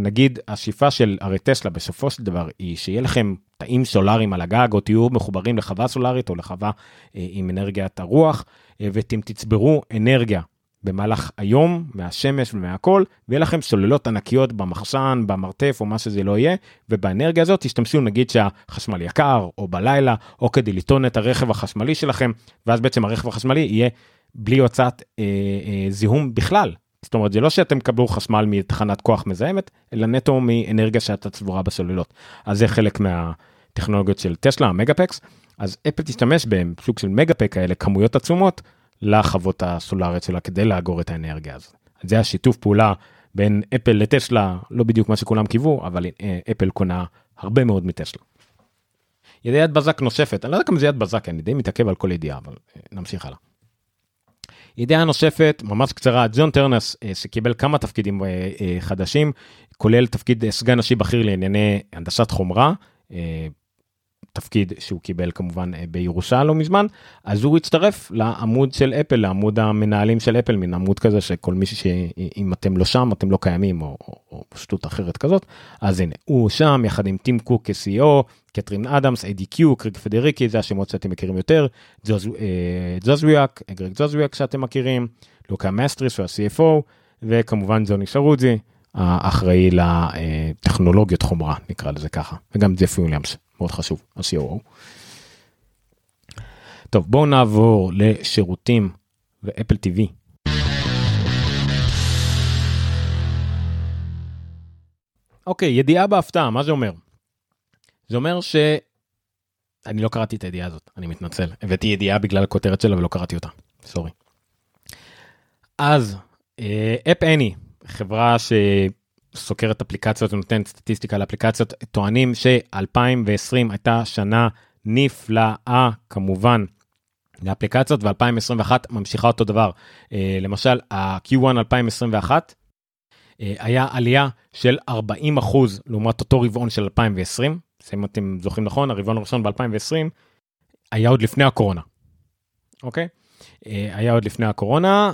Speaker 1: נגיד השאיפה של הרי טסלה בסופו של דבר היא שיהיה לכם תאים סולאריים על הגג או תהיו מחוברים לחווה סולארית או לחווה אה, עם אנרגיית הרוח אה, ואתם תצברו אנרגיה במהלך היום מהשמש ומהכל ויהיה לכם סוללות ענקיות במחסן במרתף או מה שזה לא יהיה ובאנרגיה הזאת תשתמשו נגיד שהחשמל יקר או בלילה או כדי לטעון את הרכב החשמלי שלכם ואז בעצם הרכב החשמלי יהיה בלי הוצאת אה, אה, זיהום בכלל. זאת אומרת זה לא שאתם קבלו חשמל מתחנת כוח מזהמת אלא נטו מאנרגיה שאתה צבורה בסוללות. אז זה חלק מהטכנולוגיות של טסלה המגה-פקס אז אפל תשתמש בסוג של מגה-פק כאלה כמויות עצומות לחוות הסולאריות שלה כדי לאגור את האנרגיה הזאת. זה השיתוף פעולה בין אפל לטסלה לא בדיוק מה שכולם קיוו אבל אה, אפל קונה הרבה מאוד מטסלה. ידיעת בזק נוספת אני לא יודע כמה זה יד בזק אני די מתעכב על כל ידיעה אבל אה, נמשיך הלאה. ידיעה נוספת ממש קצרה ג'ון טרנס אה, שקיבל כמה תפקידים חדשים כולל תפקיד סגן נשי בכיר לענייני הנדסת חומרה תפקיד שהוא קיבל כמובן אה, בירושה לא מזמן אז הוא הצטרף לעמוד של אפל לעמוד המנהלים של אפל מן עמוד כזה שכל מי שאם אתם לא שם אתם לא קיימים או, או, או שטות אחרת כזאת. אז הנה הוא שם יחד עם טים קוק כ-CEO קתרין אדמס אדי קיו קריג פדריגי זה השמות שאתם מכירים יותר ג'וזוויאק אה, גרג ג'וזוויאק שאתם מכירים לוקה מאסטרי הוא ה-CFO וכמובן ג'וני שרוג'י האחראי לטכנולוגיות חומרה נקרא לזה ככה וגם ג'ף וויליאמס מאוד חשוב, ה-COO. טוב, בואו נעבור לשירותים ואפל TV. אוקיי, ידיעה בהפתעה, מה זה אומר? זה אומר ש... אני לא קראתי את הידיעה הזאת, אני מתנצל. הבאתי ידיעה בגלל הכותרת שלה ולא קראתי אותה, סורי. אז, אפ אה, אני, חברה ש... סוקרת אפליקציות ונותנת סטטיסטיקה לאפליקציות טוענים ש-2020 הייתה שנה נפלאה כמובן לאפליקציות ו-2021 ממשיכה אותו דבר אה, למשל ה-Q1 2021 אה, היה עלייה של 40 אחוז לעומת אותו רבעון של 2020 אם אתם זוכרים נכון הרבעון הראשון ב-2020 היה עוד לפני הקורונה. אוקיי אה, היה עוד לפני הקורונה.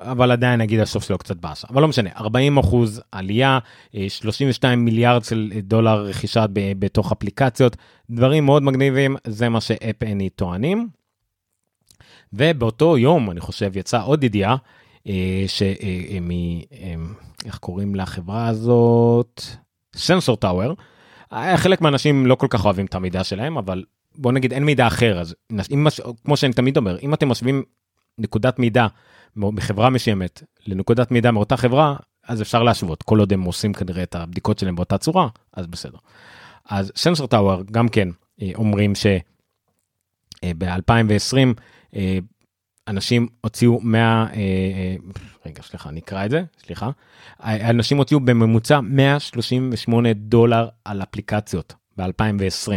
Speaker 1: אבל עדיין נגיד הסוף שלו קצת באסה אבל לא משנה 40 אחוז עלייה 32 אה, מיליארד של דולר רכישה בתוך אפליקציות דברים מאוד מגניבים זה מה שאפ אני טוענים. ובאותו יום אני חושב יצא עוד ידיעה אה, שמ... אה, איך קוראים לחברה הזאת סנסור טאוור. חלק מהאנשים לא כל כך אוהבים את המידע שלהם אבל בוא נגיד אין מידע אחר אז אם, כמו שאני תמיד אומר אם אתם משווים נקודת מידע מחברה מסוימת לנקודת מידע מאותה חברה, אז אפשר להשוות, כל עוד הם עושים כנראה את הבדיקות שלהם באותה צורה, אז בסדר. אז סנסור טאוור גם כן אה, אומרים שב-2020 אה, אה, אנשים הוציאו 100, רגע סליחה נקרא את זה, סליחה, אנשים הוציאו בממוצע 138 דולר על אפליקציות ב-2020,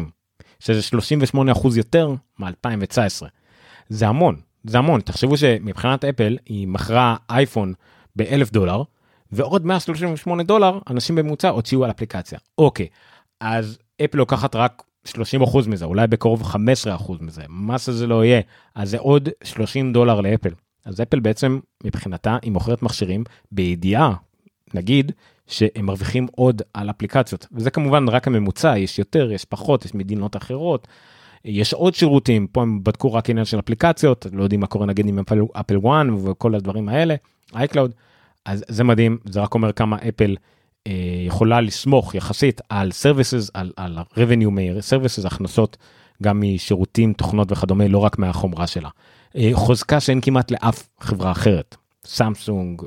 Speaker 1: שזה 38 אחוז יותר מ-2019. זה המון, זה המון. תחשבו שמבחינת אפל היא מכרה אייפון באלף דולר ועוד 138 דולר אנשים בממוצע הוציאו על אפליקציה. אוקיי אז אפל לוקחת רק 30 אחוז מזה אולי בקרוב 15 אחוז מזה. מה שזה לא יהיה? אז זה עוד 30 דולר לאפל. אז אפל בעצם מבחינתה היא מוכרת מכשירים בידיעה נגיד שהם מרוויחים עוד על אפליקציות. וזה כמובן רק הממוצע יש יותר יש פחות יש מדינות אחרות יש עוד שירותים פה הם בדקו רק עניין של אפליקציות לא יודעים מה קורה נגיד עם אפל, Apple One וכל הדברים האלה iCloud אז זה מדהים, זה רק אומר כמה אפל אה, יכולה לסמוך יחסית על services, על, על revenue מ-services, הכנסות גם משירותים, תוכנות וכדומה, לא רק מהחומרה שלה. אה, חוזקה שאין כמעט לאף חברה אחרת. סמסונג,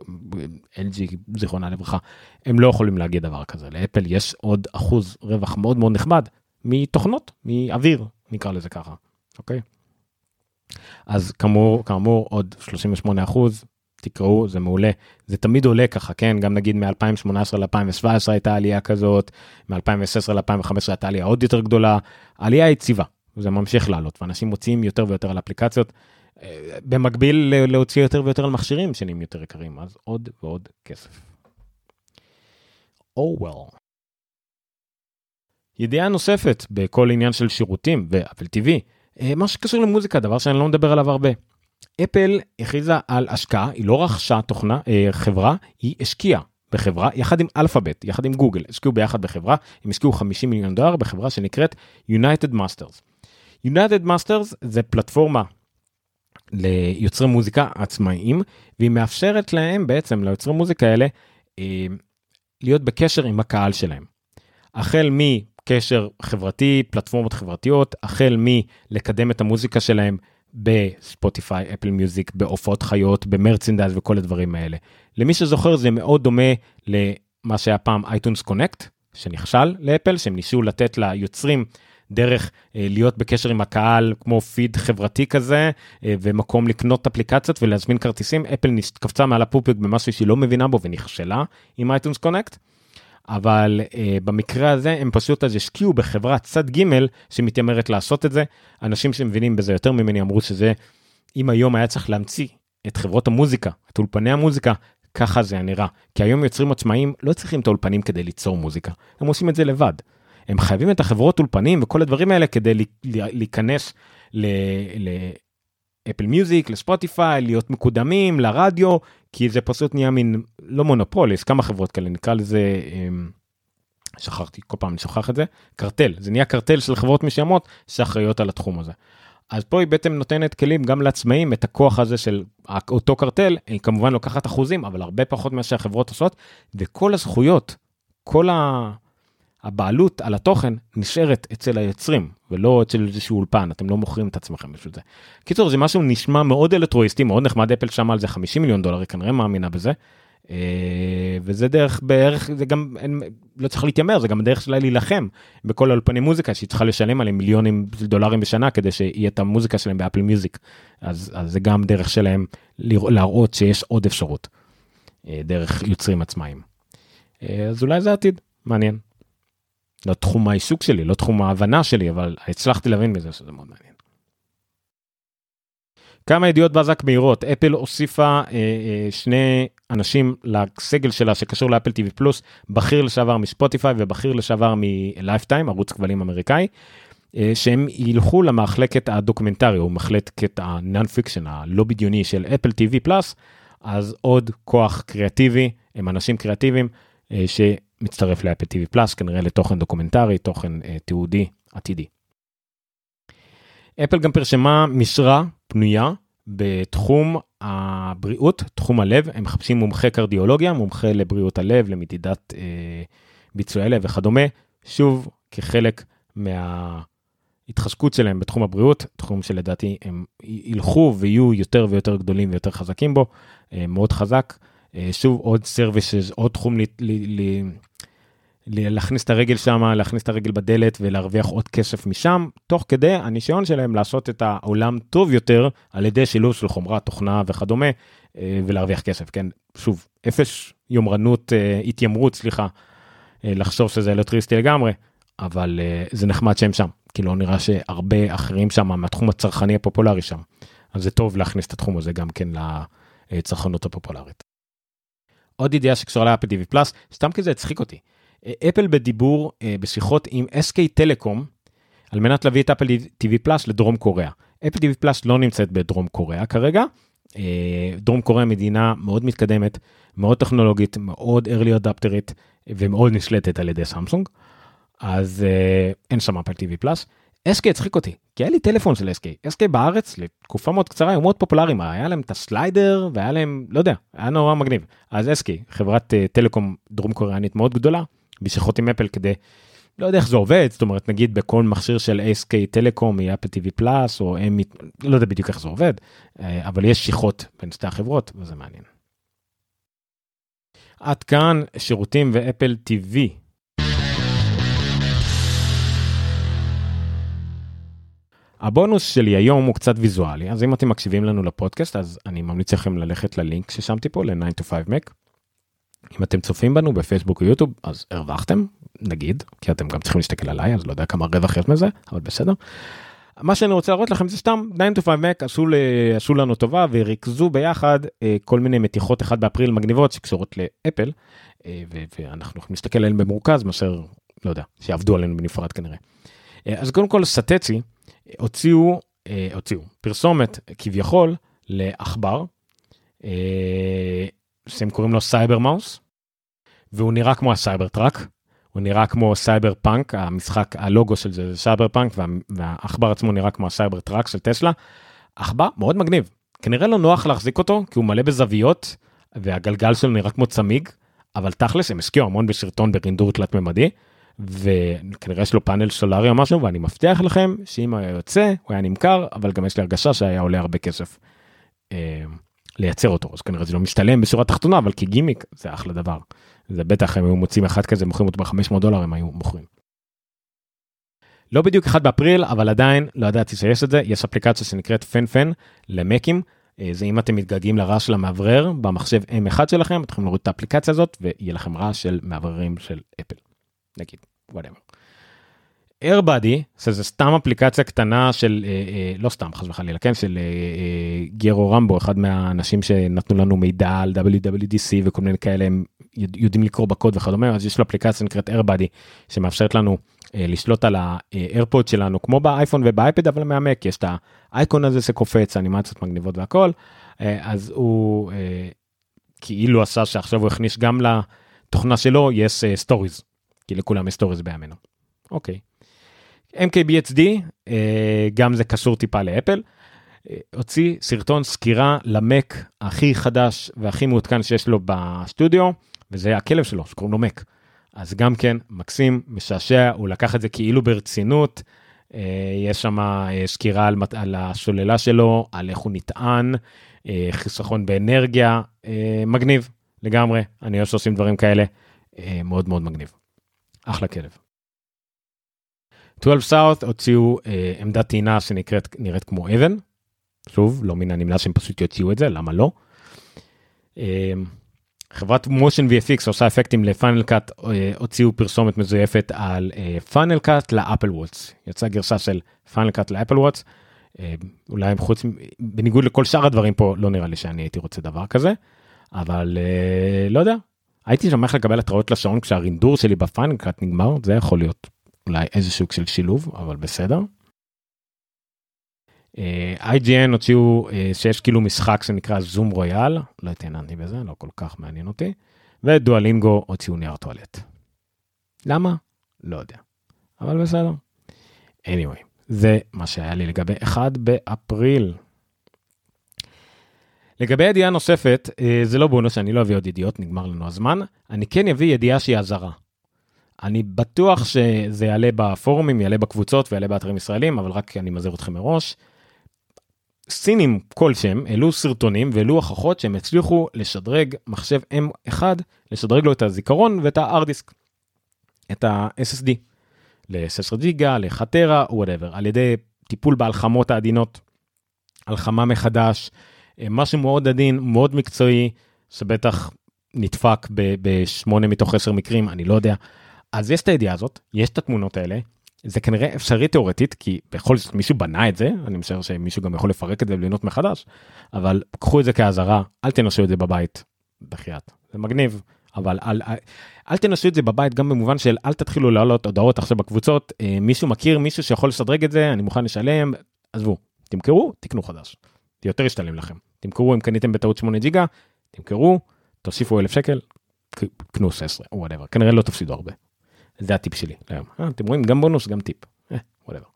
Speaker 1: LG, זיכרונה לברכה, הם לא יכולים להגיד דבר כזה. לאפל יש עוד אחוז רווח מאוד מאוד נכבד מתוכנות, מאוויר, נקרא לזה ככה, אוקיי? אז כאמור, כאמור עוד 38 אחוז, תקראו, זה מעולה. זה תמיד עולה ככה, כן? גם נגיד מ-2018 ל-2017 הייתה עלייה כזאת, מ-2016 ל-2015 הייתה עלייה עוד יותר גדולה. עלייה יציבה, זה ממשיך לעלות, ואנשים מוציאים יותר ויותר על אפליקציות. אה, במקביל להוציא יותר ויותר על מכשירים שנהיים יותר יקרים, אז עוד ועוד כסף. Oh well. ידיעה נוספת בכל עניין של שירותים ואפל TV, אה, מה שקשור למוזיקה, דבר שאני לא מדבר עליו הרבה. אפל הכריזה על השקעה, היא לא רכשה תוכנה, אה, חברה, היא השקיעה בחברה יחד עם אלפאבית, יחד עם גוגל, השקיעו ביחד בחברה, הם השקיעו 50 מיליון דולר בחברה שנקראת United Masters. United Masters זה פלטפורמה ליוצרי מוזיקה עצמאיים, והיא מאפשרת להם בעצם, ליוצרי מוזיקה האלה, אה, להיות בקשר עם הקהל שלהם. החל מקשר חברתי, פלטפורמות חברתיות, החל מלקדם את המוזיקה שלהם בספוטיפיי, Apple Music, בהופעות חיות, ב merchandise וכל הדברים האלה. למי שזוכר זה מאוד דומה למה שהיה פעם iTunes Connect, שנכשל לאפל, שהם ניסו לתת ליוצרים דרך אה, להיות בקשר עם הקהל כמו פיד חברתי כזה אה, ומקום לקנות אפליקציות ולהזמין כרטיסים אפל קפצה מעל הפופיק במשהו שהיא לא מבינה בו ונכשלה עם אייטונס קונקט. אבל אה, במקרה הזה הם פשוט אז השקיעו בחברת צד ג' שמתיימרת לעשות את זה. אנשים שמבינים בזה יותר ממני אמרו שזה אם היום היה צריך להמציא את חברות המוזיקה, את אולפני המוזיקה, ככה זה נראה. כי היום יוצרים עצמאיים לא צריכים את האולפנים כדי ליצור מוזיקה, הם עושים את זה לבד. הם חייבים את החברות אולפנים וכל הדברים האלה כדי להיכנס לאפל מיוזיק, לספוטיפיי, להיות מקודמים, לרדיו, כי זה פשוט נהיה מין, לא מונופול, יש כמה חברות כאלה, נקרא לזה, אמ, שכחתי, כל פעם אני שוכח את זה, קרטל, זה נהיה קרטל של חברות מסוימות שאחראיות על התחום הזה. אז פה היא בעצם נותנת כלים גם לעצמאים את הכוח הזה של אותו קרטל, היא כמובן לוקחת אחוזים, אבל הרבה פחות ממה שהחברות עושות, וכל הזכויות, כל ה... הבעלות על התוכן נשארת אצל היוצרים ולא אצל איזשהו אולפן אתם לא מוכרים את עצמכם בשביל זה. קיצור זה משהו נשמע מאוד אלטרואיסטי מאוד נחמד אפל שמע על זה 50 מיליון דולר היא כנראה מאמינה בזה. אה, וזה דרך בערך זה גם אין, לא צריך להתיימר זה גם דרך שלה להילחם בכל האולפני מוזיקה שהיא צריכה לשלם עליהם מיליונים של דולרים בשנה כדי שיהיה את המוזיקה שלהם באפל מיוזיק אז, אז זה גם דרך שלהם להראות שיש עוד אפשרות אה, דרך יוצרים עצמאיים. אה, אז אולי זה העתיד מעניין. לא תחום העיסוק שלי, לא תחום ההבנה שלי, אבל הצלחתי להבין מזה שזה מאוד מעניין. כמה ידיעות בזק מהירות, אפל הוסיפה אה, אה, שני אנשים לסגל שלה שקשור ל Apple TV Plus, בכיר לשעבר מספוטיפיי ובכיר לשעבר מ Lifetime, ערוץ כבלים אמריקאי, אה, שהם ילכו למחלקת הדוקומנטרי, או מחלקת ה non-fiction, הלא בדיוני של Apple TV Plus, אז עוד כוח קריאטיבי, הם אנשים קריאטיביים, אה, ש... מצטרף ל Apple TV Plus כנראה לתוכן דוקומנטרי, תוכן אה, תיעודי עתידי. אפל גם פרשמה משרה פנויה בתחום הבריאות, תחום הלב, הם מחפשים מומחה קרדיולוגיה, מומחה לבריאות הלב, למדידת אה, ביצועי לב וכדומה, שוב כחלק מההתחזקות שלהם בתחום הבריאות, תחום שלדעתי הם ילכו ויהיו יותר ויותר גדולים ויותר חזקים בו, אה, מאוד חזק. שוב עוד סרוויסס, עוד תחום ל, ל, ל, להכניס את הרגל שם, להכניס את הרגל בדלת ולהרוויח עוד כסף משם, תוך כדי הניסיון שלהם לעשות את העולם טוב יותר על ידי שילוב של חומרה, תוכנה וכדומה, אה, ולהרוויח כסף, כן? שוב, אפס יומרנות, אה, התיימרות, סליחה, אה, לחשוב שזה אלקטריסטי לגמרי, אבל זה נחמד שהם שם, כי לא נראה שהרבה אחרים שם מהתחום הצרכני הפופולרי שם. אז זה טוב להכניס את התחום הזה גם כן לצרכנות הפופולרית. עוד ידיעה שקשורה לאפל TV פלאס, סתם כי זה הצחיק אותי. אפל בדיבור אה, בשיחות עם SK טלקום על מנת להביא את אפל TV פלאס לדרום קוריאה. אפל TV פלאס לא נמצאת בדרום קוריאה כרגע. אה, דרום קוריאה מדינה מאוד מתקדמת, מאוד טכנולוגית, מאוד early adapterית ומאוד נשלטת על ידי סמסונג. אז אה, אין שם אפל TV פלאס. SK הצחיק אותי, כי היה לי טלפון של SK, SK בארץ לתקופה מאוד קצרה היו מאוד פופולריים, היה להם את הסליידר והיה להם, לא יודע, היה נורא מגניב. אז SK, חברת טלקום דרום קוריאנית מאוד גדולה, בשיחות עם אפל כדי, לא יודע איך זה עובד, זאת אומרת נגיד בכל מכשיר של SK טלקום יהיה אפל TV פלאס או הם, לא יודע בדיוק איך זה עובד, uh, אבל יש שיחות בין שתי החברות וזה מעניין. עד כאן שירותים ואפל TV. הבונוס שלי היום הוא קצת ויזואלי אז אם אתם מקשיבים לנו לפודקאסט אז אני ממליץ לכם ללכת ללינק ששמתי פה ל-9 to 5 Mac. אם אתם צופים בנו בפייסבוק או יוטיוב אז הרווחתם נגיד כי אתם גם צריכים להסתכל עליי אז לא יודע כמה רווח יש מזה אבל בסדר. מה שאני רוצה להראות לכם זה סתם 9 to 5 Mac עשו, עשו לנו טובה וריכזו ביחד אה, כל מיני מתיחות 1 באפריל מגניבות שקשורות לאפל אה, ואנחנו יכולים להסתכל עליהן במורכז מאשר לא יודע שיעבדו עלינו בנפרד כנראה. אה, אז קודם כל סטצי הוציאו, הוציאו פרסומת כביכול לעכבר, שהם קוראים לו Cyber Mouse, והוא נראה כמו ה Cybertruck, הוא נראה כמו סייבר פאנק, המשחק, הלוגו של זה זה סייבר פאנק, וה, והעכבר עצמו נראה כמו ה Cybertruck של טסלה. עכבר מאוד מגניב, כנראה לא נוח להחזיק אותו, כי הוא מלא בזוויות, והגלגל שלו נראה כמו צמיג, אבל תכלס הם השקיעו המון בסרטון ברינדור תלת ממדי. וכנראה יש לו פאנל סולארי או משהו ואני מבטיח לכם שאם הוא היה יוצא הוא היה נמכר אבל גם יש לי הרגשה שהיה עולה הרבה כסף אה, לייצר אותו אז כנראה זה לא משתלם בשורה תחתונה אבל כגימיק זה אחלה דבר. זה בטח הם היו מוצאים אחד כזה מוכרים אותו ב-500 דולר הם היו מוכרים. לא בדיוק אחד באפריל אבל עדיין לא ידעתי שיש את זה יש אפליקציה שנקראת Fan, Fan למקים אה, זה אם אתם מתגעגעים לרעש של המאוורר במחשב M1 שלכם אתם יכולים להוריד את האפליקציה הזאת ויהיה לכם רעש של מאווררים של אפל. נגיד, whatever. AirBuddy זה סתם אפליקציה קטנה של אה, אה, לא סתם חס וחלילה כן של אה, אה, גי רמבו אחד מהאנשים שנתנו לנו מידע על WWDC וכל מיני כאלה הם יודעים לקרוא בקוד וכדומה אז יש לו אפליקציה נקראת AirBuddy שמאפשרת לנו אה, לשלוט על ה AirPod שלנו כמו באייפון ובאייפד אבל מהמק יש את האייקון הזה שקופץ אנימציות מגניבות והכל אה, אז הוא אה, כאילו עשה שעכשיו הוא הכניס גם לתוכנה שלו יש סטוריז. אה, כי לכולם יש סטוריז בימינו. אוקיי. MKBHD, אה, גם זה קשור טיפה לאפל, אה, הוציא סרטון סקירה למק הכי חדש והכי מעודכן שיש לו בסטודיו, וזה הכלב שלו שקוראים לו מק. אז גם כן מקסים, משעשע, הוא לקח את זה כאילו ברצינות. אה, יש שם סקירה על, על השוללה שלו, על איך הוא נטען, חיסכון באנרגיה, מגניב לגמרי, אני אוהב שעושים דברים כאלה, מאוד מאוד מגניב. אחלה כלב. 12 South הוציאו אה, עמדת טעינה שנקראת נראית כמו אבן. שוב לא מן הנמנע שהם פשוט יוציאו את זה למה לא. אה, חברת MotionVFX עושה אפקטים ל Final Cut אה, הוציאו פרסומת מזויפת על אה, Final Cut ל Apple Watch יצאה גרסה של Final Cut ל Apple Watch. אה, אולי חוץ בניגוד לכל שאר הדברים פה לא נראה לי שאני הייתי רוצה דבר כזה אבל אה, לא יודע הייתי שמח לקבל התראות לשעון כשהרינדור שלי ב Final Cut נגמר זה יכול להיות אולי איזה סוג של שילוב אבל בסדר. Uh, IGN הוציאו uh, שיש כאילו משחק שנקרא זום רויאל לא התעניינתי בזה לא כל כך מעניין אותי ודואלינגו הוציאו נייר טואלט. למה? לא יודע. אבל בסדר. anyway זה מה שהיה לי לגבי 1 באפריל לגבי ידיעה נוספת, אה, זה לא בונוס, אני לא אביא עוד ידיעות, נגמר לנו הזמן. אני כן אביא ידיעה שהיא אזהרה. אני בטוח שזה יעלה בפורומים, יעלה בקבוצות ויעלה באתרים ישראלים, אבל רק אני מזהיר אתכם מראש. סינים כלשהם העלו סרטונים והעלו הוכחות שהם הצליחו לשדרג מחשב M1, לשדרג לו את הזיכרון ואת ה-hard disk, את ה-SSD, ל-16 ג'יגה, לחצי טרה, whatever, על ידי טיפול בהלחמות העדינות, הלחמה מחדש, אה, משהו מאוד עדין, מאוד מקצועי, שבטח נדפק בשמונה מתוך עשר מקרים, אני לא יודע. אז יש את הידיעה הזאת, יש את התמונות האלה, זה כנראה אפשרי תיאורטית, כי בכל זאת מישהו בנה את זה, אני משער שמישהו גם יכול לפרק את זה ולבנות מחדש, אבל קחו את זה כאזהרה, אל תנסו את זה בבית, בחייאת, זה מגניב, אבל אל, אל, אל תנסו את זה בבית גם במובן של אל תתחילו לעלות הודעות עכשיו בקבוצות, אה, מישהו מכיר מישהו שיכול לשדרג את זה, אני מוכן לשלם, עזבו, תמכרו, תקנו חדש. זה יותר ישתלם לכם. תמכרו אם קניתם בטעות 8 ג'יגה, תמכרו, תוסיפו 1,000 שקל, קנו 16 או whatever, כנראה לא תפסידו הרבה. זה הטיפ שלי היום. אה, אתם רואים גם בונוס גם טיפ. אה, whatever.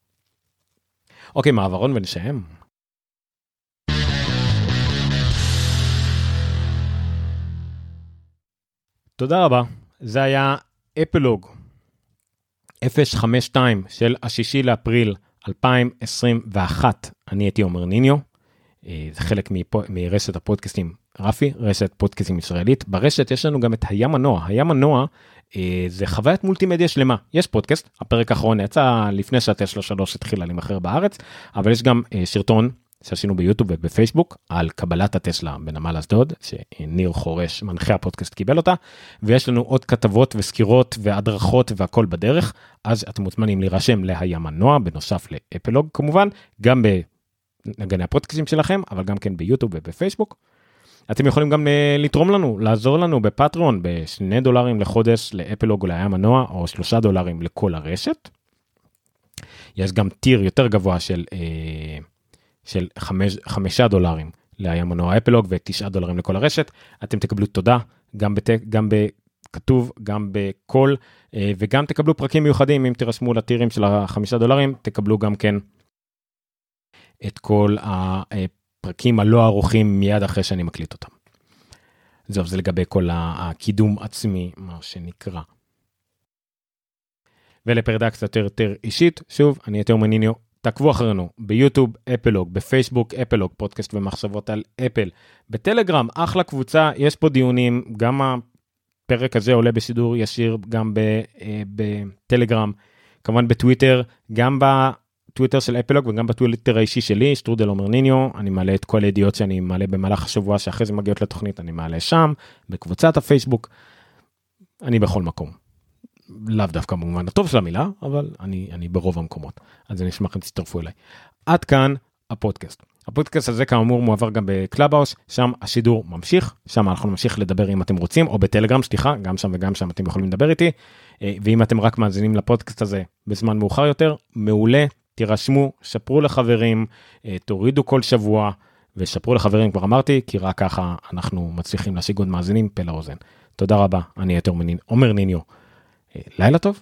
Speaker 1: אוקיי, מעברון ונשאם. תודה רבה, זה היה אפלוג 052 של השישי לאפריל 2021. אני הייתי עומר ניניו, אה, זה חלק מרשת הפודקאסטים רפי, רשת פודקאסטים ישראלית. ברשת יש לנו גם את הים מנוע, הים מנוע אה, זה חוויית מולטימדיה שלמה. יש פודקאסט, הפרק האחרון יצא לפני שהטסלה 3 התחילה להימכר בארץ, אבל יש גם אה, שרטון שעשינו ביוטיוב ובפייסבוק על קבלת הטסלה בנמל אשדוד, שניר חורש, מנחה הפודקאסט, קיבל אותה, ויש לנו עוד כתבות וסקירות והדרכות והכל בדרך, אז אתם מוזמנים להירשם להים מנוע, בנוסף לאפלוג כמובן, גם בנגני הפודקאסטים שלכם, אבל גם כן ביוטיוב ובפייסבוק. אתם יכולים גם אה, לתרום לנו, לעזור לנו בפטריון בשני דולרים לחודש לאפלוג או לים מנוע, או שלושה דולרים לכל הרשת. יש גם טיר יותר גבוה של, אה, של חמש, חמישה דולרים לים מנוע אפלוג ותשעה דולרים לכל הרשת. אתם תקבלו תודה גם, בת, גם בכתוב, גם בקול, אה, וגם תקבלו פרקים מיוחדים אם תירשמו לטירים של החמישה דולרים, תקבלו גם כן את כל הפרקים הלא ערוכים מיד אחרי שאני מקליט אותם. זהו, זה לגבי כל הקידום עצמי, מה שנקרא. ולפרדה קצת יותר אישית, שוב, אני יותר מניניו, תעקבו אחרינו ביוטיוב, אפלוג, בפייסבוק, אפלוג, פודקאסט ומחשבות על אפל, בטלגרם, אחלה קבוצה, יש פה דיונים, גם הפרק הזה עולה בשידור ישיר גם אה, בטלגרם, כמובן בטוויטר, גם בטוויטר של אפלוג וגם בטוויטר האישי שלי, שטרודל עומר ניניו, אני מעלה את כל הידיעות שאני מעלה במהלך השבוע שאחרי זה מגיעות לתוכנית, אני מעלה שם, בקבוצת הפייסבוק, אני בכל מקום. לאו דווקא במובן הטוב של המילה, אבל אני, אני ברוב המקומות. אז אני אשמח אם תצטרפו אליי. עד כאן הפודקאסט. הפודקאסט הזה כאמור מועבר גם ב Clubhouse, שם השידור ממשיך, שם אנחנו נמשיך לדבר אם אתם רוצים, או בטלגרם, סליחה, גם שם וגם שם אתם יכולים לדבר איתי. אה, ואם אתם רק מאזינים לפודקאסט הזה בזמן מאוחר יותר, מעולה, תירשמו, שפרו לחברים, אה, תורידו כל שבוע, ושפרו לחברים כבר אמרתי, כי רק ככה אנחנו מצליחים להשיג עוד מאזינים פה לאוזן. תודה רבה, אני עומר ניניו. לילה טוב.